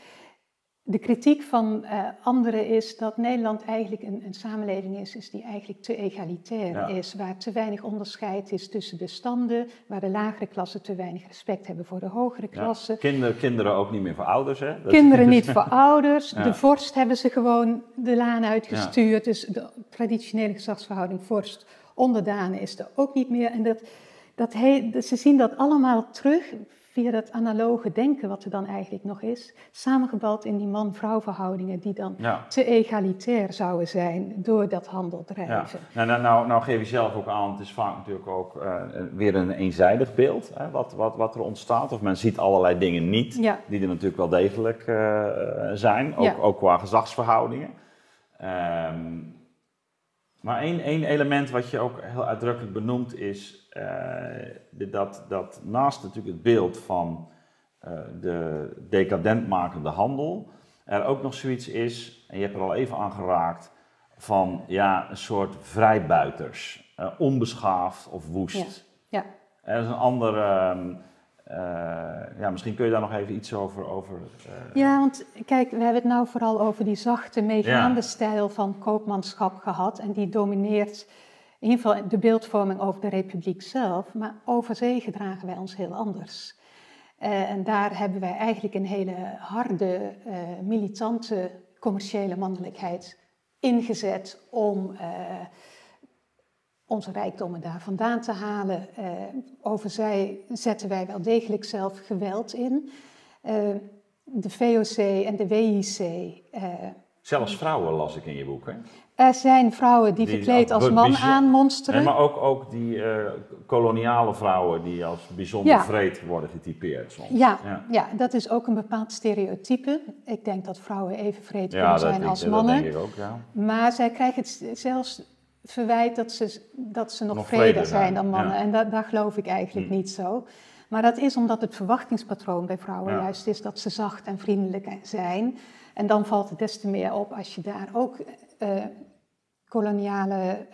B: De kritiek van uh, anderen is dat Nederland eigenlijk een, een, samenleving is, is die eigenlijk te egalitair is, waar te weinig onderscheid is tussen de standen, waar de lagere klassen te weinig respect hebben voor de hogere klassen.
A: Ja. Kinderen, kinderen ook niet meer voor ouders, hè?
B: Dat kinderen niet voor ouders. De vorst hebben ze gewoon de laan uitgestuurd, dus de traditionele gezagsverhouding vorst onderdanen is er ook niet meer. En dat, dat he, ze zien dat allemaal terug via dat analoge denken wat er dan eigenlijk nog is, samengebald in die man-vrouw verhoudingen die dan te egalitair zouden zijn door dat handeldrijven.
A: Ja. Nou, nou, nou, nou, geef je zelf ook aan, het is vaak natuurlijk ook uh, weer een eenzijdig beeld hè, wat, wat, wat er ontstaat. Of men ziet allerlei dingen niet, die er natuurlijk wel degelijk uh, zijn, ook, ook qua gezagsverhoudingen. Um, maar één, één element wat je ook heel uitdrukkelijk benoemt is uh, dat, dat naast natuurlijk het beeld van uh, de decadentmakende handel, er ook nog zoiets is, en je hebt er al even aan geraakt, van ja, een soort vrijbuiters, uh, onbeschaafd of woest. Ja. ja. Er is een ander. Uh, uh, ja, misschien kun je daar nog even iets over. over
B: uh... Ja, want kijk, we hebben het nou vooral over die zachte, meegaande ja. stijl van koopmanschap gehad. En die domineert in ieder geval de beeldvorming over de republiek zelf. Maar over zee gedragen wij ons heel anders. Uh, en daar hebben wij eigenlijk een hele harde, militante, commerciële mannelijkheid ingezet om onze rijkdommen daar vandaan te halen. Uh, over zij zetten wij wel degelijk zelf geweld in. Uh, de VOC en de WIC. Uh,
A: eh, Zelfs vrouwen las ik in je boek, hè?
B: Er zijn vrouwen die, die verkleed als man aanmonsteren.
A: Nee, maar ook, ook die koloniale vrouwen die als bijzonder ja. vreed worden getypeerd soms.
B: Ja, ja, ja. dat is ook een bepaald stereotype. Ik denk dat vrouwen even vreed kunnen zijn als mannen. Dat denk ik ook, ja. Maar zij krijgen het zelfs verwijt dat ze, dat ze nog, nog vreder zijn dan mannen. En dat, daar geloof ik eigenlijk mm. niet zo. Maar dat is omdat het verwachtingspatroon bij vrouwen juist is dat ze zacht en vriendelijk zijn. En dan valt het des te meer op als je daar ook uh, koloniale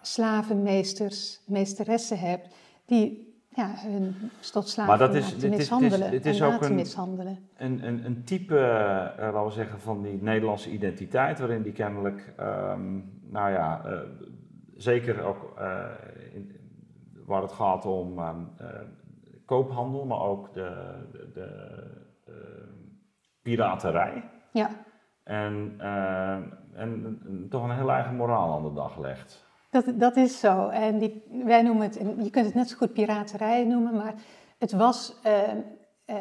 B: slavenmeesters, meesteressen hebt, die ja, hun maar dat is, te mishandelen het is, ook een.
A: Een, een, een type, uh, laten we zeggen, van die Nederlandse identiteit, waarin die kennelijk, um, nou ja, uh, zeker ook uh, in, waar het gaat om um, koophandel, maar ook de, de, de piraterij.
B: Ja.
A: En, en toch een heel eigen moraal aan de dag legt.
B: Dat, dat is zo. En die, wij noemen het, je kunt het net zo goed piraterij noemen, maar het was. Uh, uh,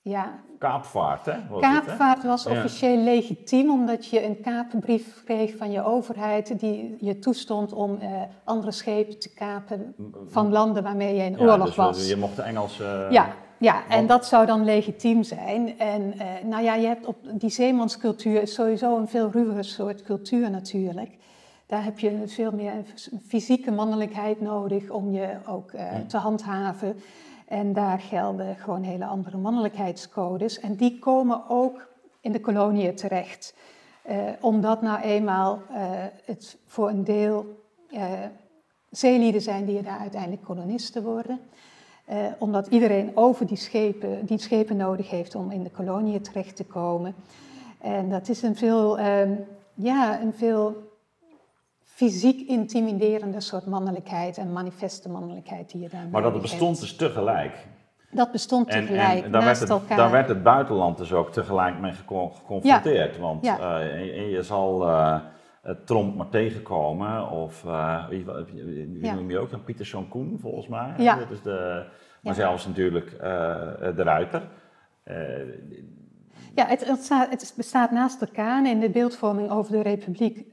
B: ja,
A: kaapvaart, hè?
B: Was kaapvaart het, hè? was officieel legitiem, omdat je een kapenbrief kreeg van je overheid die je toestond om uh, andere schepen te kapen van landen waarmee je in ja, oorlog dus was.
A: Je mocht de Engels.
B: ja, ja, en dat zou dan legitiem zijn. En nou ja, je hebt op die zeemanscultuur is sowieso een veel ruwere soort cultuur natuurlijk. Daar heb je veel meer fysieke mannelijkheid nodig om je ook uh, te handhaven. En daar gelden gewoon hele andere mannelijkheidscodes. En die komen ook in de koloniën terecht. Uh, omdat nou eenmaal uh, het voor een deel zeelieden zijn die daar uiteindelijk kolonisten worden. omdat iedereen over die schepen, die schepen nodig heeft om in de koloniën terecht te komen. En dat is een veel, ehm, ja, een veel fysiek intimiderende soort mannelijkheid en manifeste mannelijkheid die je daar
A: Maar dat bestond dus tegelijk.
B: Dat bestond tegelijk,
A: en, daar
B: naast
A: werd het,
B: elkaar.
A: Daar werd het buitenland dus ook tegelijk mee geconfronteerd. Want ja. Uh, je zal uh, Tromp maar tegenkomen, of uh, wie, wie ja. noem je ook dan? Pieter Sean Koen, volgens mij.
B: Ja.
A: Dat is de, maar zelfs natuurlijk de Ruiter.
B: ja, het, het, staat, het bestaat naast elkaar in de beeldvorming over de republiek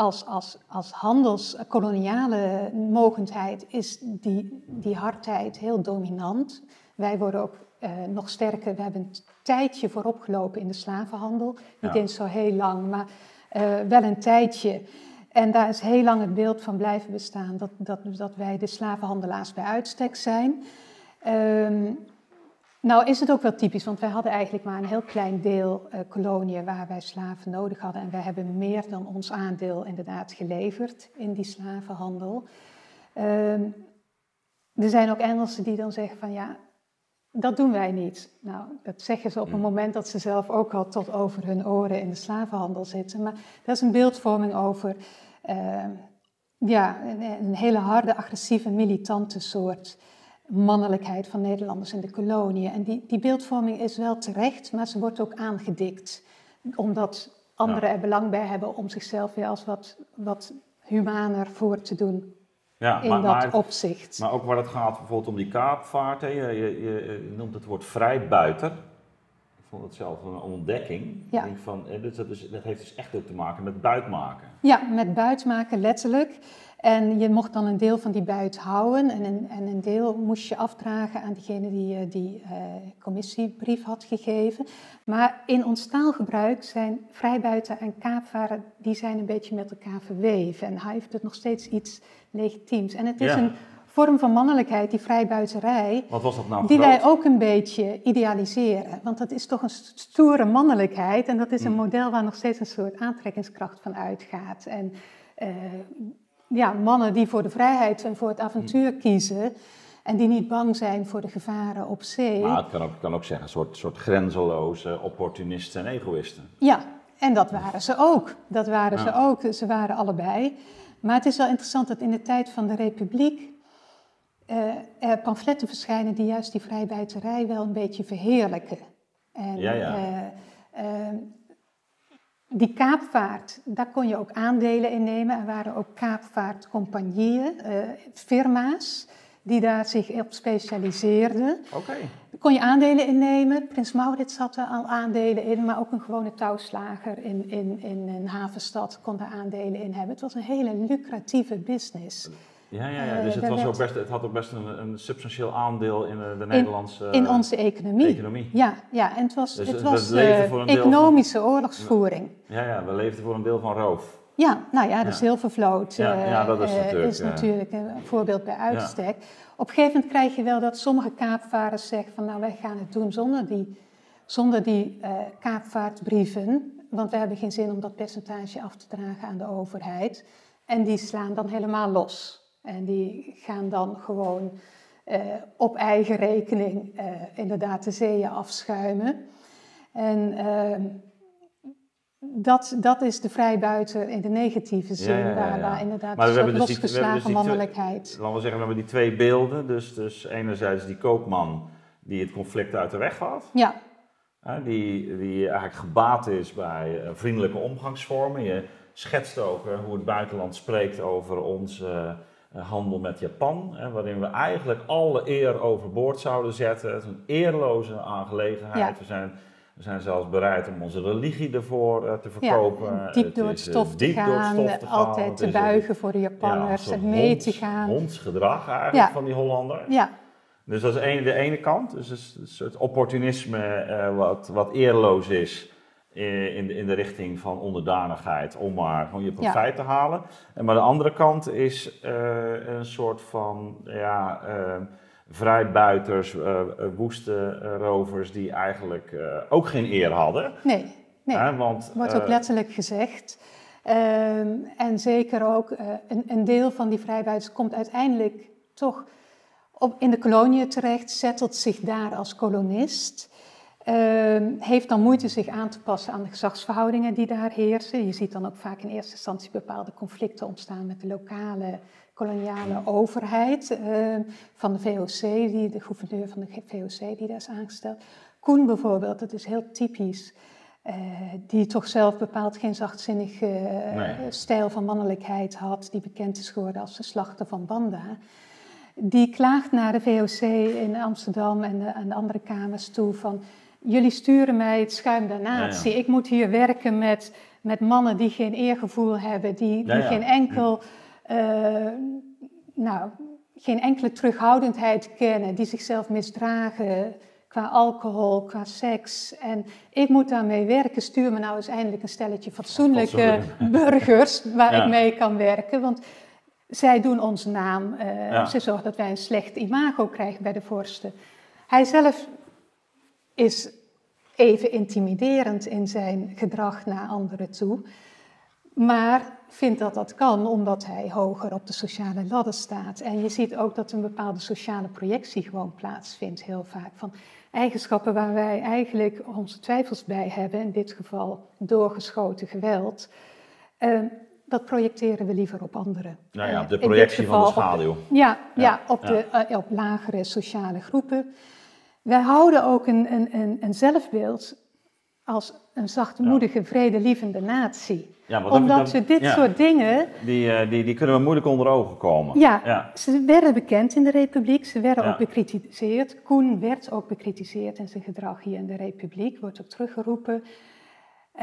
B: als, als, als handelskoloniale mogendheid is die, die hardheid heel dominant. Wij worden ook uh, nog sterker. We hebben een tijdje vooropgelopen in de slavenhandel. Niet eens zo heel lang, maar uh, wel een tijdje. En daar is heel lang het beeld van blijven bestaan dat, dat, dat wij de slavenhandelaars bij uitstek zijn. Um, nou is het ook wel typisch, want wij hadden eigenlijk maar een heel klein deel uh, koloniën waar wij slaven nodig hadden. En wij hebben meer dan ons aandeel inderdaad geleverd in die slavenhandel. Uh, er zijn ook Engelsen die dan zeggen van ja, dat doen wij niet. Nou, dat zeggen ze op een hmm. moment dat ze zelf ook al tot over hun oren in de slavenhandel zitten. Maar dat is een beeldvorming over uh, ja, een, een hele harde, agressieve, militante soort mannelijkheid van Nederlanders in de koloniën. En die, die beeldvorming is wel terecht, maar ze wordt ook aangedikt. Omdat anderen er belang bij hebben om zichzelf weer als wat, wat humaner voor te doen. Ja, in maar, dat opzicht.
A: Maar ook waar het gaat bijvoorbeeld om die kaapvaart, hè, je, je, je, noemt het woord vrijbuiter. Ik vond het zelf een ontdekking. Ja. denk van, dat, dat, is, dat heeft dus echt ook te maken met buitmaken.
B: Ja, met buitmaken letterlijk. En je mocht dan een deel van die buit houden en een, en een deel moest je afdragen aan degene die uh, die uh, commissiebrief had gegeven. Maar in ons taalgebruik zijn vrijbuiten en kaapvaren, die zijn een beetje met elkaar verweven. En hij heeft het nog steeds iets legitiems. En het is een vorm van mannelijkheid, die vrijbuiterij,
A: Wat was dat nou
B: die wij ook een beetje idealiseren. Want dat is toch een stoere mannelijkheid en dat is een hm. model waar nog steeds een soort aantrekkingskracht van uitgaat. En uh, ja, mannen die voor de vrijheid en voor het avontuur kiezen. En die niet bang zijn voor de gevaren op zee.
A: Maar het kan ook, kan ook zeggen, een soort, soort grenzeloze opportunisten en egoïsten.
B: Ja, en dat waren ze ook. Dat waren ze ook. Ze waren allebei. Maar het is wel interessant dat in de tijd van de Republiek uh, er pamfletten verschijnen die juist die vrijbuiterij wel een beetje verheerlijken. En,
A: ja, ja.
B: Uh, die kaapvaart, daar kon je ook aandelen in nemen. Er waren ook kaapvaartcompagnieën, uh, firma's, die daar zich op specialiseerden.
A: Oké.
B: Daar kon je aandelen in nemen. Prins Maurits had er al aandelen in, maar ook een gewone touwslager in, in, in een havenstad kon daar aandelen in hebben. Het was een hele lucratieve business.
A: Ja, ja, ja. dus het, was ook best, het had ook best een, een substantieel aandeel in de, de Nederlandse
B: in, in onze economie.
A: economie.
B: Ja, ja, en het was, dus het was uh, economische van, oorlogsvoering.
A: Ja, ja, we leefden voor een deel van roof.
B: Ja, nou ja, de ja. zilvervloot ja, ja, dat is, natuurlijk, is natuurlijk een voorbeeld bij uitstek. Op een gegeven moment krijg je wel dat sommige kaapvaarders zeggen van nou wij gaan het doen zonder die, zonder die uh, kaapvaartbrieven. want we hebben geen zin om dat percentage af te dragen aan de overheid. En die slaan dan helemaal los. En die gaan dan gewoon uh, op eigen rekening uh, inderdaad de zeeën afschuimen. En uh, dat, dat is de vrijbuiter in de negatieve zin, ja, ja, ja, waar, waar, inderdaad maar we hebben dus losgeslagen dus mannelijkheid.
A: Twee, laten we zeggen, we hebben die twee beelden. Dus, dus enerzijds die koopman die het conflict uit de weg gaat.
B: Ja.
A: die, die eigenlijk gebaat is bij vriendelijke omgangsvormen. Je schetst ook hoe het buitenland spreekt over onze eh, handel met Japan, hè, waarin we eigenlijk alle eer overboord zouden zetten. Het is een eerloze aangelegenheid. We, zijn, we zijn zelfs bereid om onze religie ervoor uh, te verkopen.
B: Ja, diep door het, stof, te, gaan, door het altijd te buigen voor de Japanners ja, en mee honds, te gaan.
A: hondsgedrag eigenlijk van die Hollanders.
B: Ja.
A: Dus dat is de ene kant, dus het, het opportunisme uh, wat, wat eerloos is in de, in de richting van onderdanigheid om maar gewoon je profijt te halen. En maar de andere kant is uh, een soort van ja, uh, vrijbuiters, uh, woeste rovers die eigenlijk ook geen eer hadden.
B: Nee, nee. want, wordt ook letterlijk gezegd. Ehm, en zeker ook een, een deel van die vrijbuiters komt uiteindelijk toch op, in de koloniën terecht, zettelt zich daar als kolonist. Uh, heeft dan moeite zich aan te passen aan de gezagsverhoudingen die daar heersen. Je ziet dan ook vaak in eerste instantie bepaalde conflicten ontstaan met de lokale koloniale overheid uh, van de VOC, die, de gouverneur van de VOC die daar is aangesteld. Koen bijvoorbeeld, dat is heel typisch. Uh, die toch zelf bepaald geen zachtzinnige nee. stijl van mannelijkheid had, die bekend is geworden als de slachter van Banda. Die klaagt naar de VOC in Amsterdam en de, en de andere kamers toe van jullie sturen mij het schuim der natie. Ik moet hier werken met, met mannen die geen eergevoel hebben, die, die geen enkel, uh, nou, geen enkele terughoudendheid kennen, die zichzelf misdragen qua alcohol, qua seks. En ik moet daarmee werken. Stuur me nou eens eindelijk een stelletje fatsoenlijke burgers waar ik mee kan werken. Want zij doen onze naam. Uh, Ze zorgen dat wij een slecht imago krijgen bij de vorsten. Hij zelf is even intimiderend in zijn gedrag naar anderen toe. Maar vindt dat dat kan omdat hij hoger op de sociale ladder staat. En je ziet ook dat een bepaalde sociale projectie gewoon plaatsvindt, heel vaak. Van eigenschappen waar wij eigenlijk onze twijfels bij hebben, in dit geval doorgeschoten geweld. Uh, dat projecteren we liever op anderen.
A: Nou ja, de projectie van de schaduw.
B: ja, ja, op, De, uh, op lagere sociale groepen. Wij houden ook een, een, een, een zelfbeeld als een zachtmoedige, vredelievende natie. Ja, Omdat we dit soort dingen...
A: Die, uh, die, die kunnen we moeilijk onder ogen komen.
B: Ja, ze werden bekend in de Republiek, ze werden ook bekritiseerd. Koen werd ook bekritiseerd in zijn gedrag hier in de Republiek, wordt ook teruggeroepen. Uh,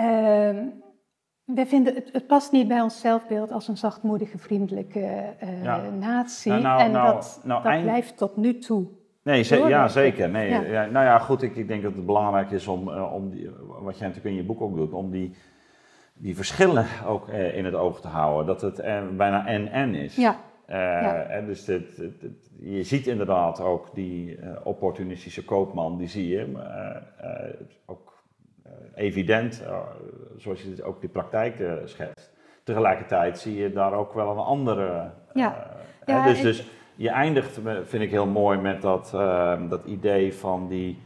B: wij vinden het, het, past niet bij ons zelfbeeld als een zachtmoedige, vriendelijke uh, natie. Nou, nou, en nou, dat, dat blijft tot nu toe
A: Nee, ja, zeker. Nee, ja. nou ja, goed, ik, ik, denk dat het belangrijk is om, uh, om die, wat jij natuurlijk in je boek ook doet, om die, die verschillen ook uh, in het oog te houden. Dat het uh, bijna en-en is.
B: Ja.
A: ja. En dus dit, je ziet inderdaad ook die opportunistische koopman, die zie je. ook evident, zoals je ook die praktijk schetst. Tegelijkertijd zie je daar ook wel een andere.
B: Ja. ja
A: dus, dus je eindigt, vind ik heel mooi, met dat, uh, dat idee van die,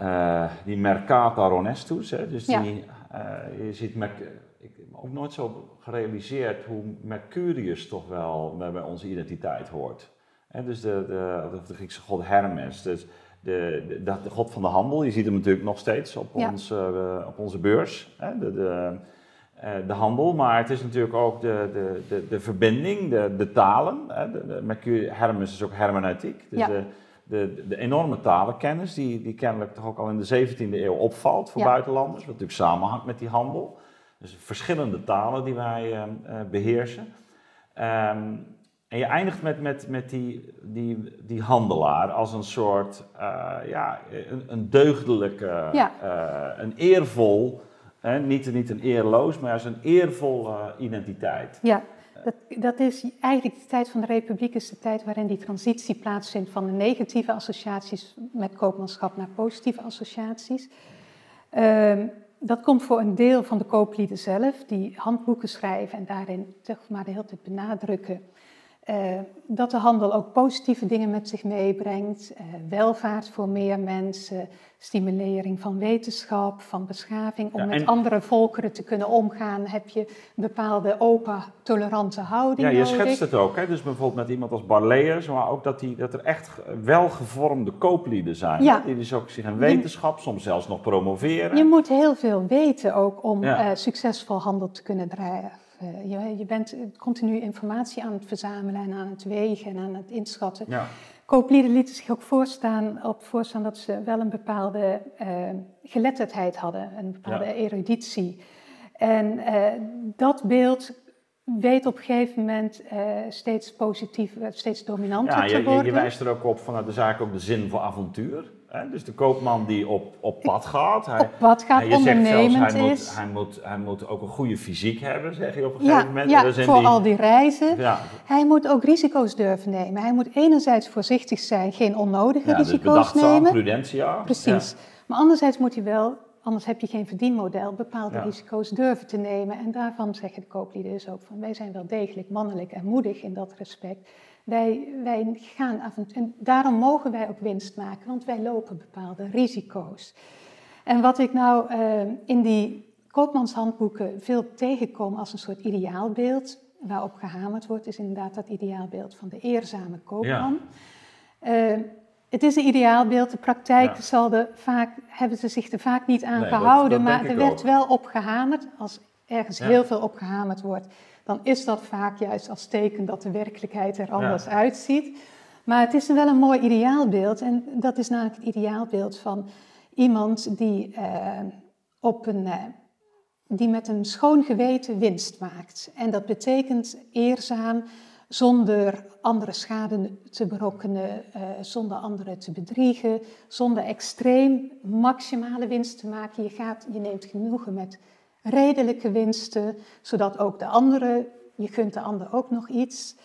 A: uh, die mercata honestus. Hè? Dus ja. die, uh, je ziet, ik heb ook nooit zo gerealiseerd hoe Mercurius toch wel bij onze identiteit hoort. Hè? Dus de, de, de, Griekse god Hermes, dus de, de, de, god van de handel. Je ziet hem natuurlijk nog steeds op, ja. ons, op onze beurs. Hè? De, de, eh, de handel, maar het is natuurlijk ook de, de, de, de verbinding, de, de talen. Hè. De, Mercurius Hermes is ook hermeneutiek. Dus de, de, de, enorme talenkennis, die, die kennelijk toch ook al in de 17e eeuw opvalt voor buitenlanders, wat natuurlijk samenhangt met die handel. Dus verschillende talen die wij uh, beheersen. Um, en je eindigt met, met, met die, die, die handelaar als een soort, uh, ja, een, een deugdelijke, ja. een eervol niet, niet een eerloos, maar als een eervolle identiteit.
B: Ja, dat, dat is eigenlijk de tijd van de Republiek, is de tijd waarin die transitie plaatsvindt van de negatieve associaties met koopmanschap naar positieve associaties. Uh, dat komt voor een deel van de kooplieden zelf, die handboeken schrijven en daarin zeg maar de hele tijd benadrukken uh, dat de handel ook positieve dingen met zich meebrengt. Uh, welvaart voor meer mensen, stimulering van wetenschap, van beschaving. Om met andere volkeren te kunnen omgaan, heb je een bepaalde open, tolerante houding.
A: Ja,
B: je
A: schetst het ook. Hè? Dus bijvoorbeeld met iemand als Barleers, maar ook dat, die, dat er echt welgevormde kooplieden zijn. Ja. Die dus ook zich in wetenschap, soms zelfs nog promoveren.
B: Je moet heel veel weten ook om uh, succesvol handel te kunnen draaien. Eh, je, je, bent continu informatie aan het verzamelen en aan het wegen en aan het inschatten. Ja. Kooplieden lieten zich ook voorstaan, op voorstaan dat ze wel een bepaalde uh, geletterdheid hadden, een bepaalde eruditie. En uh, dat beeld weet op een gegeven moment steeds positief, steeds dominanter
A: ja,
B: te worden.
A: Je, je wijst er ook op vanuit de zaak ook de zin voor avontuur. Dus de koopman die op, op pad gaat.
B: Hij, op pad gaat, je ondernemend
A: hij
B: is.
A: Moet, hij, moet, hij moet ook een goede fysiek hebben, zeg je op een gegeven moment.
B: Ja, voor al die reizen. Ja. Hij moet ook risico's durven nemen. Hij moet enerzijds voorzichtig zijn, geen onnodige
A: ja,
B: risico's
A: dus
B: nemen.
A: prudentia.
B: Precies. Maar anderzijds moet hij wel, anders heb je geen verdienmodel, bepaalde risico's durven te nemen. En daarvan zeggen de kooplieden dus ook van, wij zijn wel degelijk mannelijk en moedig in dat respect. Wij, wij gaan af en, en daarom mogen wij ook winst maken, want wij lopen bepaalde risico's. En wat ik nou uh, in die koopmanshandboeken veel tegenkom als een soort ideaalbeeld, waarop gehamerd wordt, is inderdaad dat ideaalbeeld van de eerzame koopman. Ja. Uh, het is een ideaalbeeld, de praktijk zal er vaak, hebben ze zich er vaak niet aan gehouden, maar er werd wel op gehamerd. Als ergens heel veel op gehamerd wordt, dan is dat vaak juist als teken dat de werkelijkheid er anders uitziet. Maar het is wel een mooi ideaalbeeld en dat is namelijk het ideaalbeeld van iemand die, uh, op een, uh, die met een schoon geweten winst maakt. En dat betekent eerzaam, zonder andere schade te berokkenen, uh, zonder anderen te bedriegen, zonder extreem maximale winst te maken. Je, gaat, je neemt genoegen met redelijke winsten, zodat ook de andere, je gunt de ander ook nog iets.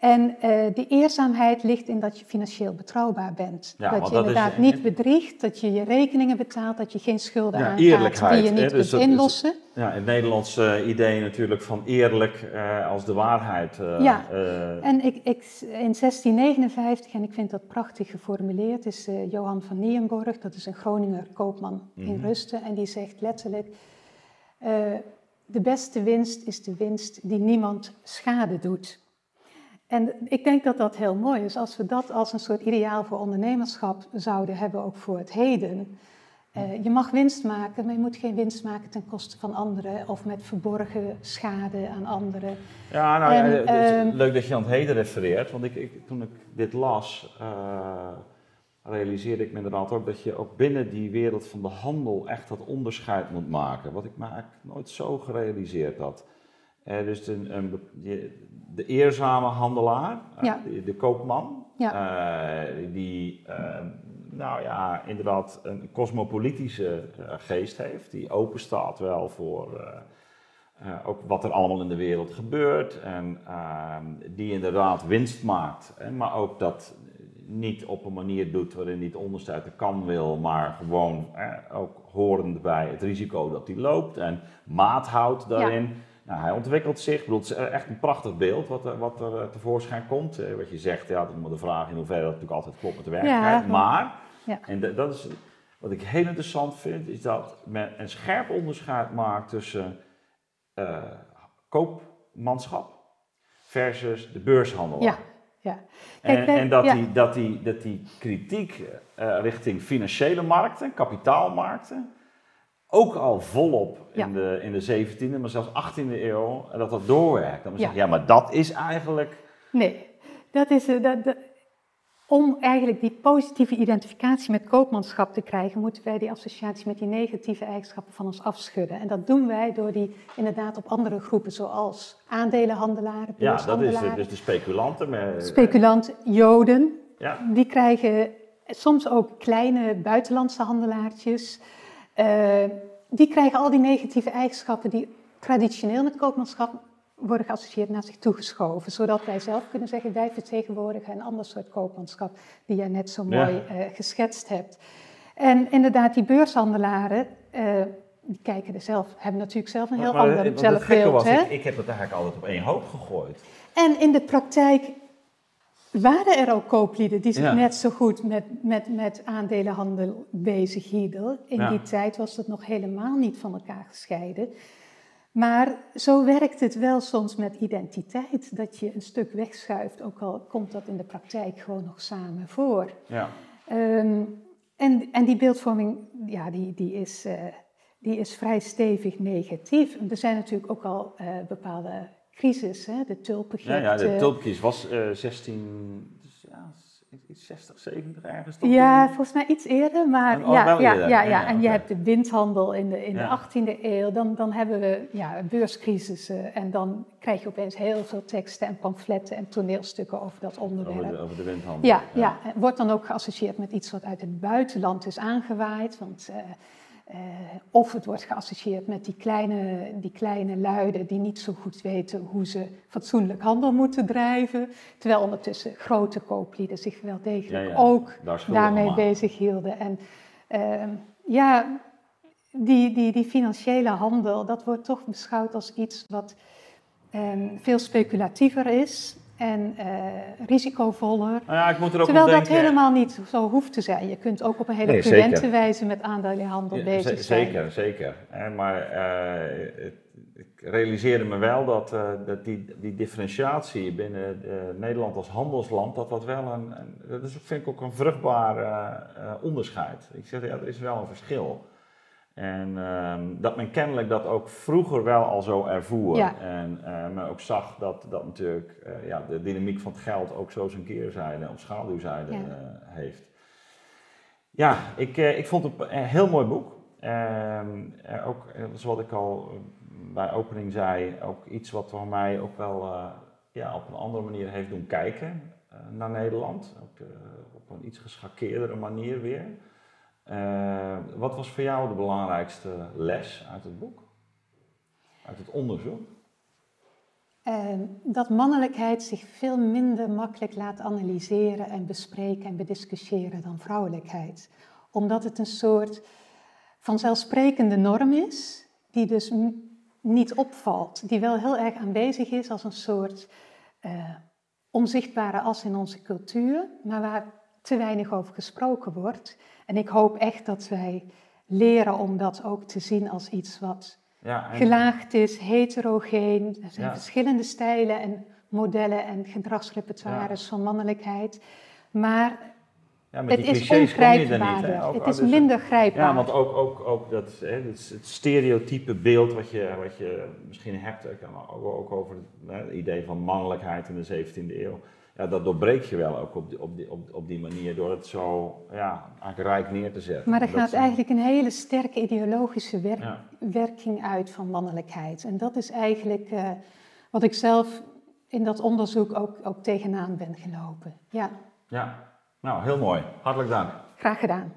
B: En uh, de eerzaamheid ligt in dat je financieel betrouwbaar bent. dat je inderdaad niet bedriegt, dat je je rekeningen betaalt, dat je geen schulden ja, aangaat die je niet dus kunt inlossen. Is,
A: ja, het Nederlandse idee natuurlijk van eerlijk uh, als de waarheid. Uh,
B: ja, en ik, ik, in 1659, en ik vind dat prachtig geformuleerd, is Johan van Nienborg, dat is een Groninger koopman mm -hmm. in mhm. Rusten, en die zegt letterlijk... Uh, de beste winst is de winst die niemand schade doet. En ik denk dat dat heel mooi is. Als we dat als een soort ideaal voor ondernemerschap zouden hebben, ook voor het heden. Uh, je mag winst maken, maar je moet geen winst maken ten koste van anderen of met verborgen schade aan anderen.
A: Ja, nou en, ja, het is uh, leuk dat je aan het heden refereert, want ik, ik toen ik dit las, uh, realiseerde ik me inderdaad ook dat je ook binnen die wereld van de handel echt dat onderscheid moet maken. Wat ik me eigenlijk nooit zo gerealiseerd had. Eh, dus een, een, de eerzame handelaar, eh, ja. de, de, koopman, ja. uh, die uh, nou ja, inderdaad een cosmopolitische geest heeft, die open staat wel voor ook wat er allemaal in de wereld gebeurt en ehm, die inderdaad winst maakt, maar ook dat niet op een manier doet waarin hij het onderste uit de kan wil, maar gewoon ook horend bij het risico dat hij loopt en maat houdt daarin. Nou, hij ontwikkelt zich. Ik bedoel, het is echt een prachtig beeld wat er, wat er eh, tevoorschijn komt. Eh, wat je zegt, ja, dat de vraag in hoeverre dat natuurlijk altijd klopt met de werkelijkheid. maar, ja. en dat is wat ik heel interessant vind, is dat men een scherp onderscheid maakt tussen uh, koopmanschap versus de beurshandel.
B: Ja.
A: En, en dat, die, dat, die, dat die kritiek uh, richting financiële markten, kapitaalmarkten, ook al volop in, de, in de 17e, maar zelfs 18e eeuw, dat dat doorwerkt. Dan moet je ja. zeggen, ja, maar dat is eigenlijk...
B: Nee, dat is... Uh, dat, om eigenlijk die positieve identificatie met koopmanschap te krijgen, moeten wij die associatie met die negatieve eigenschappen van ons afschudden. En dat doen wij door die inderdaad op andere groepen, zoals aandelenhandelaren,
A: Ja, dat is dus de speculanten. Met,
B: Speculant, joden, ja. die krijgen soms ook kleine buitenlandse handelaartjes. Uh, die krijgen al die negatieve eigenschappen die traditioneel met koopmanschap worden geassocieerd naar zich toegeschoven. Zodat wij zelf kunnen zeggen, wij vertegenwoordigen een ander soort koopmanschap die jij net zo mooi ja. uh, geschetst hebt. En inderdaad, die beurshandelaren, uh, die kijken er zelf, hebben natuurlijk zelf een heel maar, ander maar, zelfbeeld. Was,
A: hè? Ik, ik heb het eigenlijk altijd op één hoop gegooid.
B: En in de praktijk waren er ook kooplieden die zich net zo goed met, met, met aandelenhandel bezig hielden. In die tijd was het nog helemaal niet van elkaar gescheiden. Maar zo werkt het wel soms met identiteit, dat je een stuk wegschuift, ook al komt dat in de praktijk gewoon nog samen voor. Ja. Ehm, en, en die beeldvorming, ja, die, die, is, uh, die is vrij stevig negatief. Er zijn natuurlijk ook al uh, bepaalde crisis, hè? de tulpengift.
A: Ja, ja, de tulpencrisis was uh, 16, ja, 60, 70 ergens?
B: Ja, volgens mij iets eerder, maar oh, ja, ja, ja, ja, en je hebt de windhandel in de, in de 18e eeuw, dan, dan hebben we ja, beurscrisissen en dan krijg je opeens heel veel teksten en pamfletten en toneelstukken over dat onderwerp.
A: Over de, over de windhandel.
B: Ja, ja. wordt dan ook geassocieerd met iets wat uit het buitenland is aangewaaid, want... Uh, uh, of het wordt geassocieerd met die kleine, die kleine luiden die niet zo goed weten hoe ze fatsoenlijk handel moeten drijven. Terwijl ondertussen grote kooplieden zich wel degelijk ook daarmee bezig hielden. En uh, ja, die, die, die financiële handel, dat wordt toch beschouwd als iets wat um, veel speculatiever is en uh, risicovoller. Nou
A: ja, ik moet er ook
B: Terwijl dat helemaal niet zo hoeft te zijn. Je kunt ook op een hele nee, prudente wijze met aandelenhandel bezig
A: zijn. Zeker, zeker. Maar uh, ik realiseerde me wel dat, uh, dat die, die differentiatie binnen Nederland als handelsland, dat dat wel een, een dat is, vind ik ook een vruchtbaar onderscheid. Ik zeg, ja, er is wel een verschil. En um, dat men kennelijk dat ook vroeger wel al zo ervoer. En uh, men ook zag dat dat natuurlijk uh, ja, de dynamiek van het geld ook zo zijn keerzijde of schaduwzijde ja. uh, heeft. Ja, ik, ik vond het een heel mooi boek. Ehm, ook, zoals ik al bij opening zei, ook iets wat voor mij ook wel ja, op een andere manier heeft doen kijken naar Nederland. Ook, op een iets geschakeerdere manier weer. Uh, wat was voor jou de belangrijkste les uit het boek? Uit het onderzoek?
B: Uh, dat mannelijkheid zich veel minder makkelijk laat analyseren en bespreken en bediscussiëren dan vrouwelijkheid. Omdat het een soort vanzelfsprekende norm is, die dus niet opvalt, die wel heel erg aanwezig is als een soort uh, onzichtbare as in onze cultuur, maar waar te weinig over gesproken wordt. En ik hoop echt dat wij leren om dat ook te zien als iets wat ja, gelaagd is, heterogeen. Er zijn verschillende stijlen en modellen en gedragsrepertoires van mannelijkheid. Maar ja, het is ongrijpbaarder. het is minder grijpbaar.
A: Ja, want ook, ook, ook dat, hè, het, het stereotype beeld wat je, wat je misschien hebt, ook, ook over het idee van mannelijkheid in de 17e eeuw ja, dat doorbreek je wel ook op die, op die, op, op die manier door het zo ja, rijk neer te zetten.
B: Maar er gaat eigenlijk een hele sterke ideologische werking uit van mannelijkheid. En dat is eigenlijk uh, wat ik zelf in dat onderzoek ook, ook tegenaan ben gelopen. Ja.
A: ja, nou heel mooi. Hartelijk dank.
B: Graag gedaan.